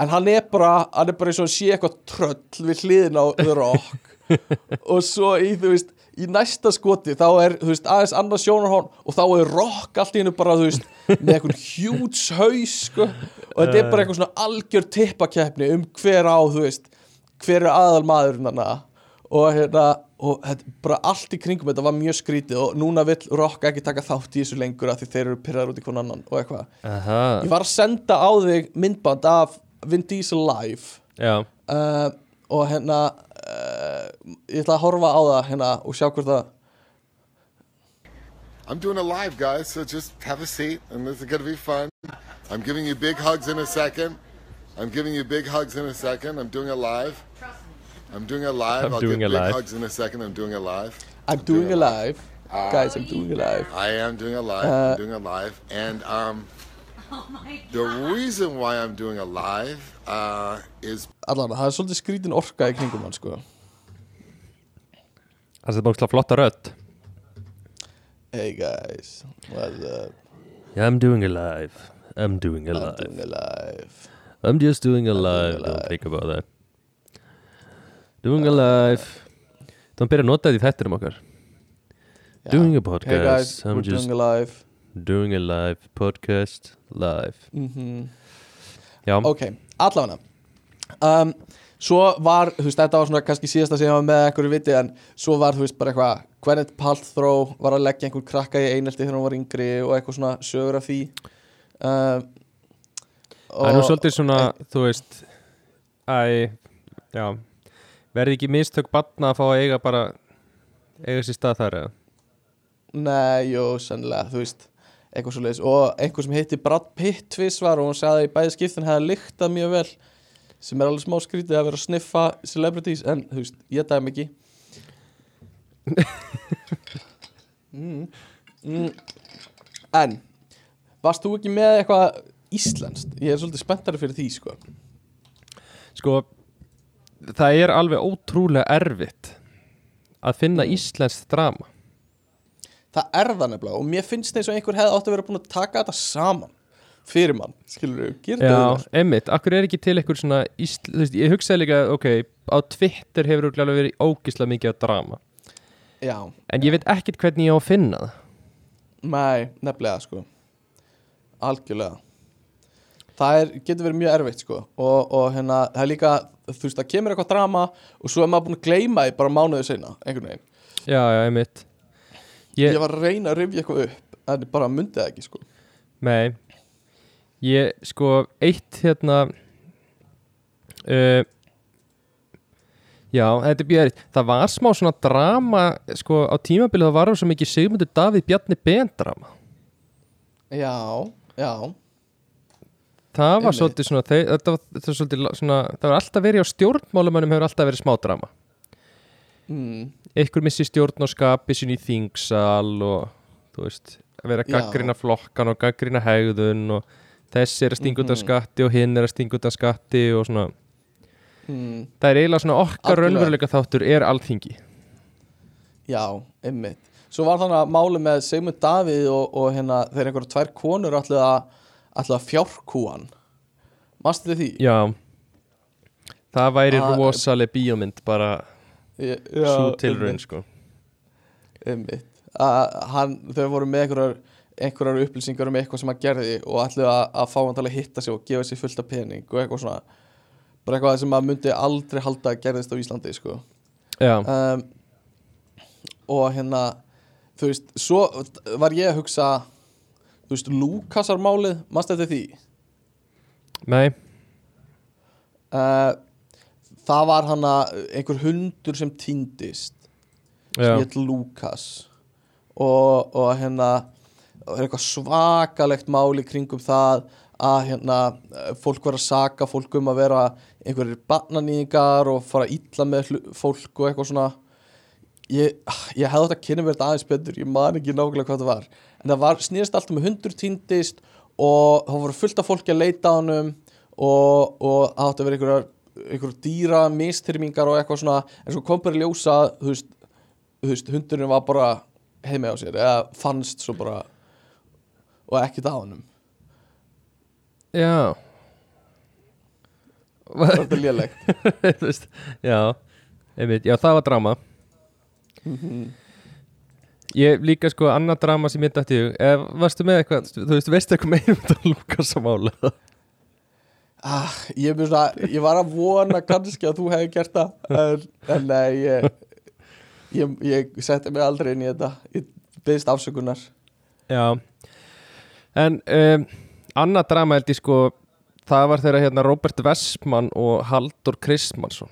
en hann er bara hann er bara eins og að sé eitthvað tröll við hliðin á The Rock. Og svo í, þú veist, í næsta skoti þá er, þú veist, aðeins annað sjónarhón og þá er Rock allt í hennu bara, þú veist með eitthvað hjúts haus, sko. Og þetta er bara eitthvað svona algjör tippakeppni um hver á, þú veist hver er aðal maðurinn hana og hérna og þetta, bara allt í kringum þetta var mjög skrítið og núna vill Rock ekki taka þátt í þessu lengur af því þeir eru pyrraður út í hvern annan og eitthvað. Aha, ég var að senda á þig myndband af Vin Diesel live já uh, og hérna uh, ég ætla að horfa á það hérna og sjá hvort það I'm doing a live, guys, so just have a seat, and this is going to be fun. I'm giving you big hugs in a second. I'm giving you big hugs in a second. I'm doing a live. I'm doing a live. I'm I'll doing give a big live. hugs in a second. I'm doing a live. I'm doing a live guys I'm doing a live I am doing a live. Uh, I'm doing a live, and um, the reason why I'm doing a live uh, is allan það er svolítið skrítin orka í kringum hann sko. Það er bara flotta rödd. Hey guys. What's up? Yeah, I'm doing a live. I'm doing a I'm live. doing a live. I'm just doing a I'm doing live. A Don't think about that. Doing a live. Þá byrja að nota þetta í þættinum okkar. Já. Doing a hey podcast. Guys I'm we're just doing a live doing a live podcast live. Mhm. Já, ok, allavega. Um, svo var, þú veist, þetta var svona kannski síðasta sem ég var með einhverju viti en svo var, þú veist, bara eitthvað Gwyneth Paltrow var að leggja einhver krakka í einelti þegar hún var yngri og eitthvað svona sögur af því. Um, það er nú svolítið svona Þú veist Æ, já. Verði ekki mistök batna að fá að eiga bara eiga sér stað þar eða? Nei, jú, sennilega, þú veist eitthvað svo leiðis og einhver sem hitti Brad Pitt tvisvar og hún sagði að í bæði skiptin hefði lyktað mjög vel sem er alveg smá skrítið að vera að sniffa celebrities en þú veist, ég dæmi ekki mm. Mm. En Varst þú ekki með eitthvað íslenskt? Ég er svolítið spenntari fyrir því sko Sko, það er alveg ótrúlega erfitt að finna íslenskt drama Það er það nefnilega og mér finnst eins og einhver hefði átt að vera búin að taka þetta saman fyrir mann, skilur við, gerir Já, þetta emmitt, akkur er ekki til einhver svona ísl, þú veist, ég hugsaði líka, ok á Twitter hefur örugglega alveg verið ógislega mikið af drama, Já, en ég veit ekkert hvernig ég á að finna það. Nei, nefnilega sko. Algjörlega. Það er, getur verið mjög erfitt sko. Og, og hérna, það er líka þú veist, það kemur eitthvað drama og svo er maður búin að gleyma því bara mánuðu seinna, einhvern veginn. Já, já, emmitt Ég, Ég, var að reyna að rifja eitthvað upp en bara myndi það ekki sko. Nei. Ég, sko, eitt hérna uh, Já, þetta er björið Það var smá svona drama sko, á tímabilið það var svo mikið Sigmundur Davíð Bjarni Ben drama Já, já, Það var svolítið svona þetta, var, þetta var svolítið svona, það var alltaf verið á stjórnmálumönnum hefur alltaf verið smá drama mm, einhver missi stjórn á skapi sín í þingsal og þú veist að vera að gaggrina flokkan og gaggrina hegðun og þessi er að stinga út af Mhm. skatti og hinn er að stinga út af skatti og svona. Mm, það er eiginlega svona okkar raunveruleika þáttur er alþingi. Já, einmitt. Svo var þannig að máli með Sigmund Davíð og, og hérna þegar einhverja tvær konur að fjárkúan Mastu þið því? já. Það væri rosaleg bíómynd bara svo einmitt, sko. Hann, Þau voru með einhverjar, einhverjar upplýsingar um eitthvað sem hann gerði og ætlaði að, að fá hann til að hitta sig og gefa sér fullt af pening og eitthvað svona. Bara eitthvað sem maður myndi aldrei halda að gerðist á Íslandi sko. Um, og hérna þú veist, svo var ég að hugsa þú veist, Lúkasarmálið mannst eftir því? Nei, uh, það var hann að einhver hundur sem týndist. Sem hétt Lúkas. Og, og hérna og er eitthvað svakalegt mál í kringum það að hérna fólk var að saka fólk um að vera einhverjir barnanýðingar og fara illa með hlu- fólk og eitthvað svona. Ég, ég hefði átt að kynna mér þetta aðeins betur ég man ekki nákvæmlega hvað það var. En það var, snýðist alltaf með hundur týndist og það voru fullt af fólki að leita á honum og, og það átti að vera einhverjar, einhverjar dýra mistyrmingar og eitthvað svona en svo kom bara ljósa þú veist, veist, hundurinn var bara heimi á sér eða fannst svo bara og ekkert á honum. Já. Þetta er veist, já, einmitt, já það var drama. Ég líka sko annað drama sem ég dætti varstu með eitthvað, þú veist, veistu eitthvað meira um þetta Lukasamála ah, ég, svona, ég var að vona kannski að þú hefði gert það en, en nei ég, ég, ég setti mig aldrei inn í þetta ég byggðist afsökunar Já En um, annað drama held ég sko Það var þegar hérna Robert Westman og Haldur Kristmansson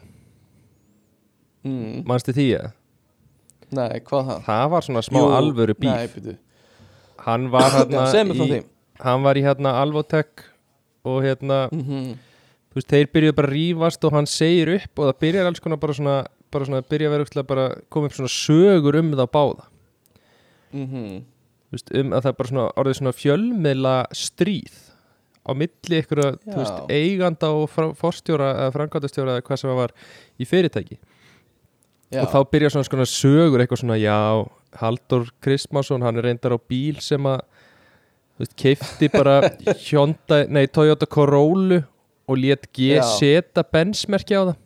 mm, Manstu því að? nei, hvað það? Það var svona smá Jú, alvöru bíf nei, byrju. Hann var hérna í, því. Hann var í hérna Alvotech og hérna Mhm. þú veist, þeir byrjuðu bara að rífast og hann segir upp og það byrjar alls konar bara svona, bara svona byrja að vera koma upp svona sögur um það báða Mhm. Þú veist, um að það bara svona orðið svona fjölmiðla stríð á milli ykkur að, þú veist, eiganda og forstjóra eða frangatastjóra eða hvað sem það var í fyrirtæki Já. og þá byrja svona svona sögur eitthvað svona, já, Haldur Kristmansson, hann er reyndar á bíl sem að þú veist, keifti bara Hyundai, nei, Toyota Corolla og lét GZ Benz-merki á það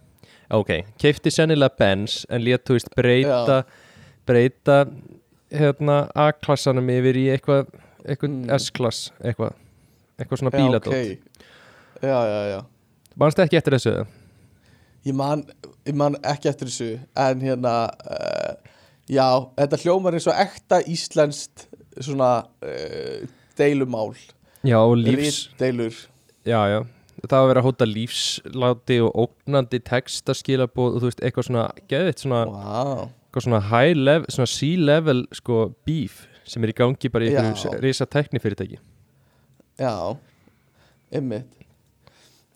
ok, keifti sennilega Benz en lét, þú veist, breyta breyta hérna A-klassanum yfir í eitthvað eitthvað Mm. S-klass eitthvað, eitthvað svona Já, bíladótt ok. já, já, já mannstu ekki eftir þessu? ég man, ég man ekki eftir þessu en hérna uh, já, þetta hljómar eins og ekta íslenskt svona uh, deilumál. Já, lífs deilur. Já, já, það var að vera að hóta lífsláti og ógnandi textaskilabóð og þú veist, eitthvað svona, geðvitt svona, wow. eitthvað svona high level, svona C-level sko beef sem er í gangi bara í einhverju risa teknifyrirtæki já, ymmið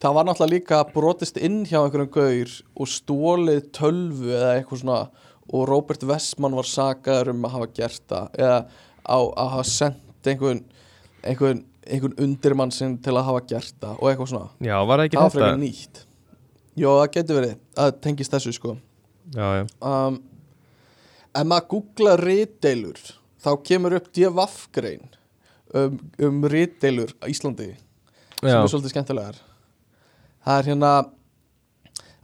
það var náttúrulega líka brotist inn hjá einhverjum gaur og stólið tölvu eða eitthvað svona og Robert Westman var sagaður um að hafa gert það eða á að hafa sendt einhvern einhvern, einhvern undirmann sinn til að hafa gert það og eitthvað svona. Já, var það ekki það var frekar þetta? nýtt. Jó, það getur verið, það tengist þessu sko. Já, já. Um, ef maður googla rítdeilur þá kemur upp DFF-grein um, um rítdeilur á Íslandi sem Já, er svolítið skemmtilegar. Það er hérna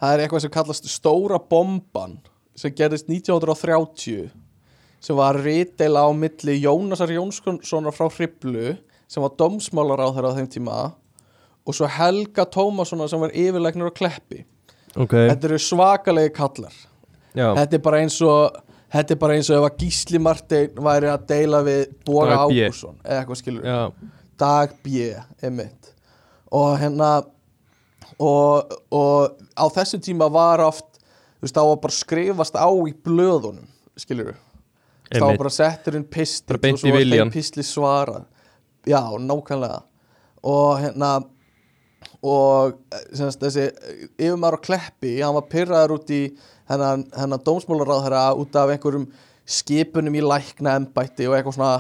það er eitthvað sem kallast stóra bomban sem gerðist 1930 sem var rítdeila á milli Jónasar Jónssonar frá Hriblu sem var dómsmálar á þeirra á þeim tíma og svo Helga Tómassonar sem var yfirleiknur á Kleppi. Ok. Þetta eru svakalegi kallar. Já, þetta er bara eins og þetta er bara eins og ef að Gísli Martein væri að deila við Boga. Ágússon eða eitthvað skilur já, Dag B emitt og hérna og, og á þessum tíma var oft þú veist þá var bara skrifast á í blöðunum skilur þá var bara settur inn pistill Bara beint og svo var þeim pistli svarað. Já, nákvæmlega. Og hérna og eh, semast, þessi yfirmaður á Kleppi, hann var pyrraður út í hennan, hennan dómsmálaráðherra út af einhverjum skipunum í lækna embætti og eitthvað svona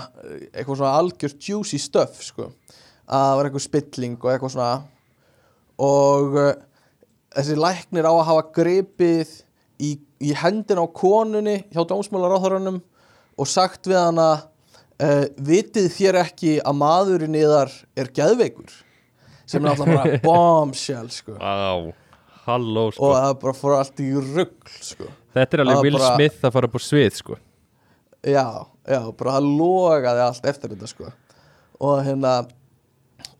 eitthvað svona algjört juicy stuff sko. að það var eitthvað spilling og eitthvað svona. Og uh, þessi læknir á að hafa gripið í, í hendina á konunni hjá dómsmálaráðherranum og sagt við hana uh, vitið þér ekki að maðurinn yðar er geðveikur sem er alltaf bara bombshell sko. á, halló sko og það bara fór allt í rugl sko. Þetta er það alveg var Will bara- Smith að fara upp á svið sko já, já, bara það logaði allt eftir þetta sko. og hérna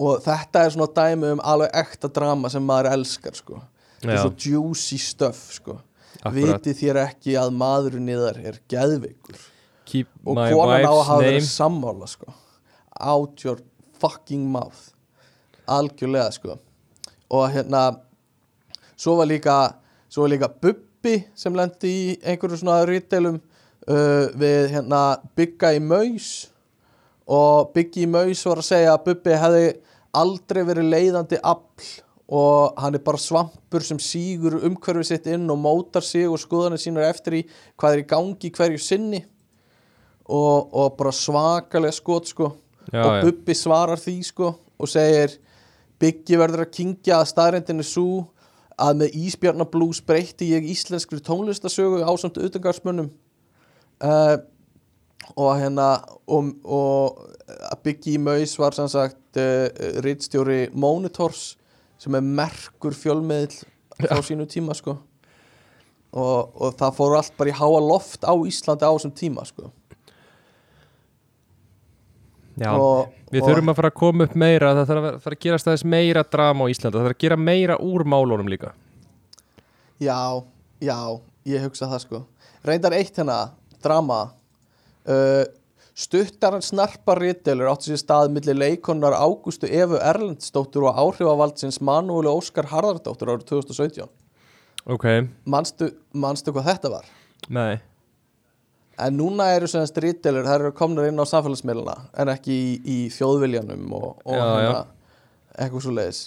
og þetta er svona dæmi um alveg ekta drama sem maður elskar sko. þetta er Já. svo juicy stuff sko. Vitið þér ekki að maðurinn yðar er geðveikur Keep og konan á að hafa verið sammála sko. out your fucking mouth. Algjörlega sko. Og hérna svo var líka svo var líka Bubbi sem lendi í einhverju svona rítdeilum uh, við hérna Bygga í Maus. Og Byggi í Maus var að segja að Bubbi hefði aldrei verið leiðandi afl. Og hann er bara svampur sem sígur umhverfið sitt inn og mótar sig og skoðanir sínar eftir í hvað er í gangi hverju sinni og, og bara svakalega skot sko. Já, og. Bubbi svarar því sko og segir Byggi verður að kingja að staðrendinu svo að með Ísbjarnablús breytti ég íslenskri tónlistasögu ásamt utangarsmönnum uh, og hérna og, og í Maus var sem sagt uh, rittstjóri Monitors sem er merkur fjölmiðl á sínu tíma sko. Og, og það fór allt bara í háa loft á Íslandi á þessum tíma sko Já, og, við og, þurfum að fara að koma upp meira það þarf að fara að gerast aðeins meira drama á Íslanda það þarf að gera meira úr málunum líka. Já, já, ég hugsa það sko. Reyndar eitt hérna, drama. Uh, Stuttar en snarpar rittelur áttu sér stað milli leikonar Ágústu Efu Erlendsdóttur og áhrifavaldsins Manúli Óskar Harðardóttur árið 2017 Ok, manstu, manstu hvað þetta var? nei En núna eru semst rittelur, það eru komnar inn á samfélagsmiðluna en ekki í, í þjóðviljanum og, og Já, hérna, eitthvað svo leiðis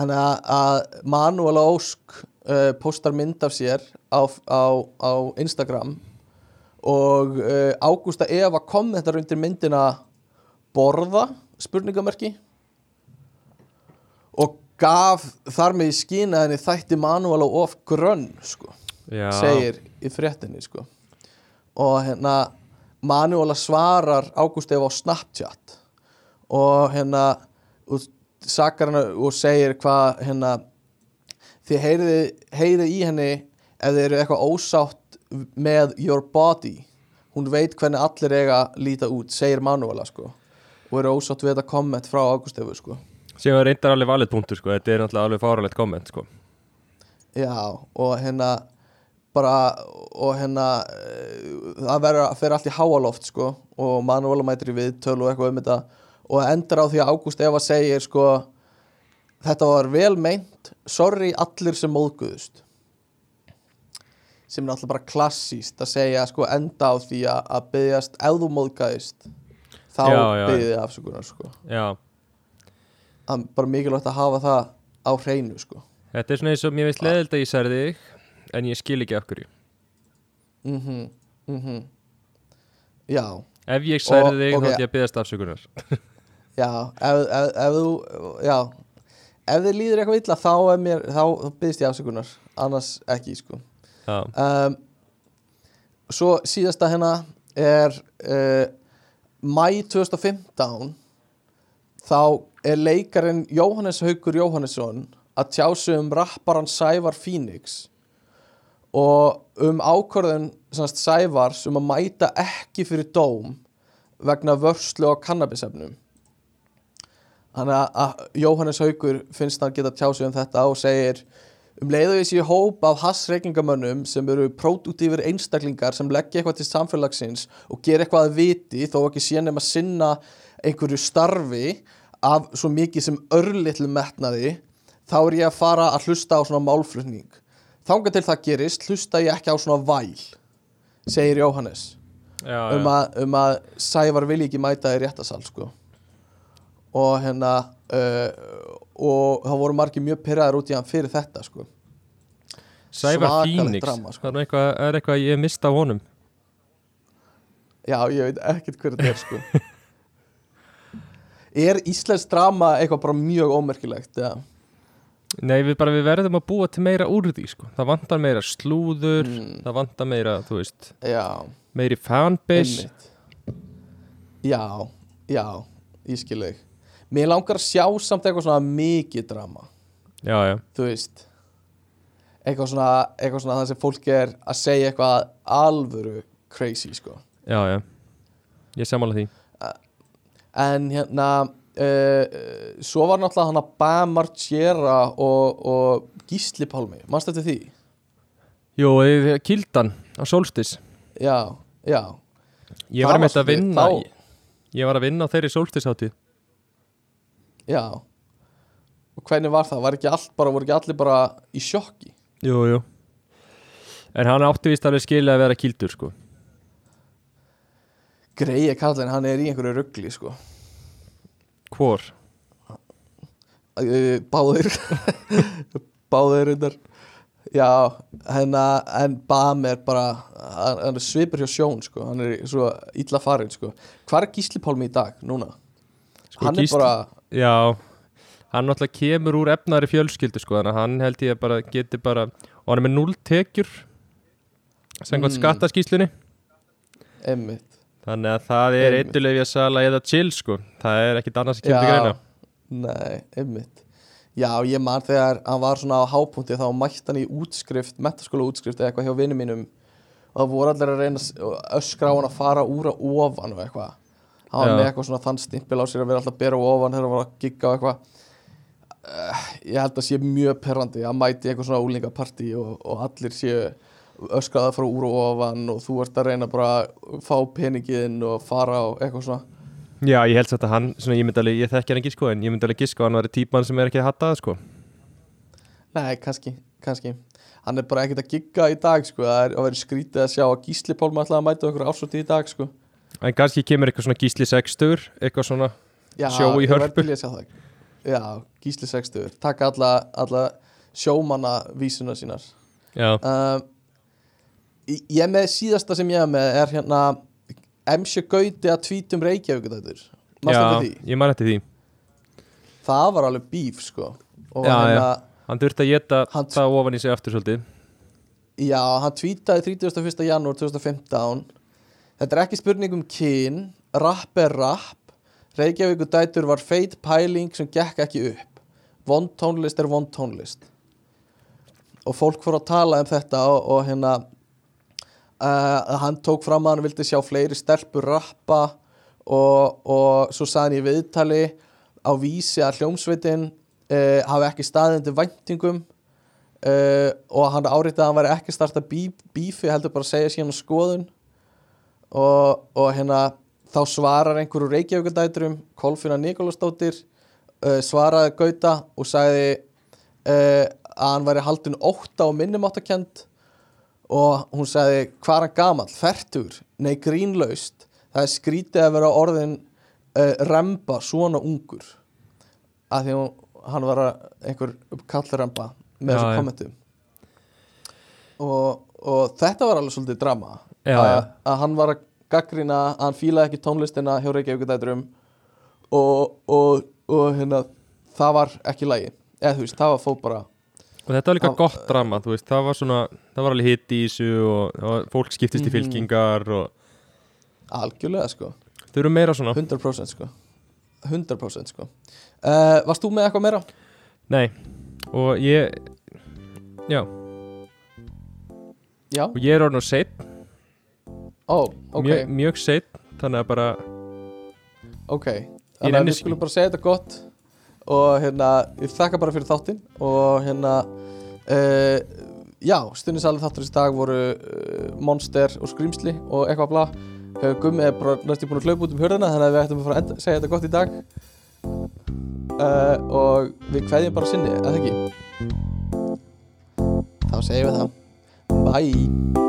Þannig að, að Manuela Ósk uh, postar mynd af sér á, á, á Instagram og uh, Ágústa Eva kommentar undir myndina borða, spurningamerki. Og gaf þar með í skýna henni þætti Manuela of grönn sko Já, segir í fréttinni sko. Og hérna Manuela svarar Ágúst Eva á Snapchat. Og hérna og sakar hana og segir hvað hérna þið heyrið, heyrið í henni ef þið eru eitthvað ósátt með your body. Hún veit hvernig allir eiga líta út segir Manuela sko. Og eru ósátt við þetta komment frá Ágúst Efu sko. Sem var reyndar alveg valið punktur sko. Þetta er alveg fáralegt komment sko. Já, og hérna bara, og hérna eh, það verður að fyrir allt í háaloft sko, og Manuela mætir í viðtölu og eitthvað um þetta, og það endar á því að Ágúst Eva segir sko þetta var vel meint sorry allir sem móðguðust. Sem er alltaf bara klassíst að segja sko enda á því að, að byggjast ef þú móðgæðist þá já. byggjið afsökunar sko. Það er bara mikilvægt að hafa það á hreinu sko. Þetta er svona eins og mér veist leðild að ég særði þig en ég skil ekki af hverju. Mhm, mhm. Já, Ef ég særði Og- þig ok. þá ætti ég að byggðast afsökunar. Já ef, ef, ef þú, já. Ef þið líður eitthvað illa þá er mér þá byggðist ég afsökunar. Annars ekki, sko. Um, Svo síðasta hérna er uh, mæ 2015 þá er leikarinn Jóhannes Haukur Jóhannesson að tjá sig um rapparan Sævar Phoenix og um ákvörðun semast, Sævars um að mæta ekki fyrir dóm vegna vörslu á kannabisefnum. Þannig að- Jóhannes Haukur finnst hann geta tjá sig um þetta og segir um leið og ég sé hóp af hassreikingamönnum sem eru pródútífur einstaklingar sem leggja eitthvað til samfélagsins og gera eitthvað að viti þó ekki sé nefn að sinna einhverju starfi af svo mikið sem örlitlu metnaði þá er ég að fara að hlusta á svona málflutning þanga til það gerist hlusta ég ekki á svona væl segir Jóhannes já, um, að, um að Sævar vilji ekki mæta í réttasal sko. og hérna uh, og það voru margir mjög pyrraðar út í hann fyrir þetta sko. Sævar drama, sko. Það er eitthvað, er eitthvað ég mista honum já, ég veit ekkert hver þetta er sko. er Íslands drama eitthvað bara mjög ómerkilegt ja. Nei, við bara við verðum að búa til meira úr því sko. Það vantar meira slúður Mm. Það vantar meira, þú veist já, Meiri fanbase. Já, já ég skil þig. Mér langar að sjá samt eitthvað svona mikið drama. Já, já, þú veist eitthvað svona, eitthvað svona það sem fólk er að segja eitthvað alvöru crazy sko. Já, já. Ég samála því. En hérna uh, svo var náttúrulega hann að Bam Margera og, og Gísli Pálmi, mannstu eftir því? Eh, Kildan á Solstis já, já, Ég var með þetta að vinna þá- ég, var að vinna þeirri Solstis já. Og hvernig var það? Var ekki allt bara, voru ekki allir bara í sjokki? Jú, jú. En hann átti vist alveg skilja að vera kildur sko. Greið kallin, hann er í einhverju ruggli sko Hvor? Báðir báðir undar já, henna, en Bam er bara hann, er svipur hjá sjón sko. hann er svo illa farin sko. hvað er Gísli Pálmi í dag núna? Sko, hann Gísli- er bara Já, hann náttúrulega kemur úr efnari fjölskyldu sko, þannig að hann held ég bara geti bara, og hann er með null tekjur samkvæmt Mm. skattaskíslunni emmitt þannig að það er Einmitt. eitulefja sala eða chill sko, það er ekkit annars kemur til greina. Nei, emmitt já, ég man þegar hann var svona á hápunkti þá mætti hann í útskrift metaskóla útskrift eða eitthvað hjá vinnum mínum. Og það voru allir að reyna öskra á hann að fara úr að ofan og eitthvað. Hann var með eitthvað svona þann stimpil á sér að vera alltaf að bera ofan þegar hann var að gigga og eitthvað. Uh, ég held að sé mjög perrandi að mæti eitthvað svona úlingapartí og, og allir séu öskraða frá úr og ofan og þú ert að reyna bara að fá peningin og fara á eitthvað svona Já, ég held satt að hann, svona, ég myndi alveg, ég þekki hann ekki sko en ég myndi alveg giska að hann var típan sem er ekki að hatta það sko Nei, kannski, kannski Hann er bara ekkert að gigga í dag sko. Það er að vera skrítið að sjá að Gísli Pálma ætlaði að mæta okkur ásóti í dag sko. En kannski kemur eitthvað svona gísli sextur eitthvað svona, Já, Sjó í Hörpu. það Já, Gísli 60 Takk alla, alla sjómanna vísuna sínar já, um, Ég er með síðasta sem ég er með er hérna MC Gauti að tvítum Reykjavík þetta því? ég man eftir því. Það var alveg bíf sko. Og Já, hérna, Hann þurfti að geta Hann- það ofan í sig aftur svolítið. Já, hann tweetaði 31. janúar 2015 Þetta er ekki spurning um kyn. Rapp er rapp Reykjavíkur dætur var feit pæling sem gekk ekki upp. Vond tónlist er vond tónlist. Og fólk fór að tala um þetta og, og hérna uh, Hann tók fram að hann vildi sjá fleiri stelpur rappa og, og svo sagði hann í viðtali á vísi að hljómsveitin uh, hafi ekki staðindi væntingum uh, og hann áritaði að hann væri ekki starta bí, bífi heldur bara að segja síðan skoðun. Og, og hérna þá svarar einhverju Reykjavíkudæturum Kolfina Nikolásdóttir uh, svaraði Gauta og sagði að hann væri haldin ótta og minnumáttakend og hún sagði hvað er gamall, fertur, nei grínlaust. Það er skrítið að vera orðin uh, remba svona ungur. Að því hún, hann var einhver kallremba með Já, þessu já. kommentum. Og, og þetta var alveg svolítið drama. Já, að, já. að hann var að gaggrina að hann fílaði ekki tónlistina hjá Reykjavíkudæturum og, og, og hérna það var ekki lægi eða þú veist, það var fóð bara og þetta var líka gott drama, veist, það var svona það var alveg hitt í þessu og, og fólk skiptist í Mhm. fylkingar og algjörlega sko. Þau eru meira svona. 100% sko. 100% sko. Uh, Varst þú með eitthvað meira? Nei, og ég já, Já, og ég er orðin og seitt ó, ok, mjög, mjög seitt, þannig að bara ok. Þannig að við skulum bara segja þetta gott og hérna, ég þakka bara fyrir þáttinn og hérna uh, já, stundinsalið þáttur í dag voru uh, Monster og Screamsly og eitthvað bla. Uh, Gummi er bara næstu búin að hlaupa út um hörðina þannig að við ættum að fara að segja þetta gott í dag. Uh, og við kveðjum bara sinni, eða ekki? Þá segjum við það. Bye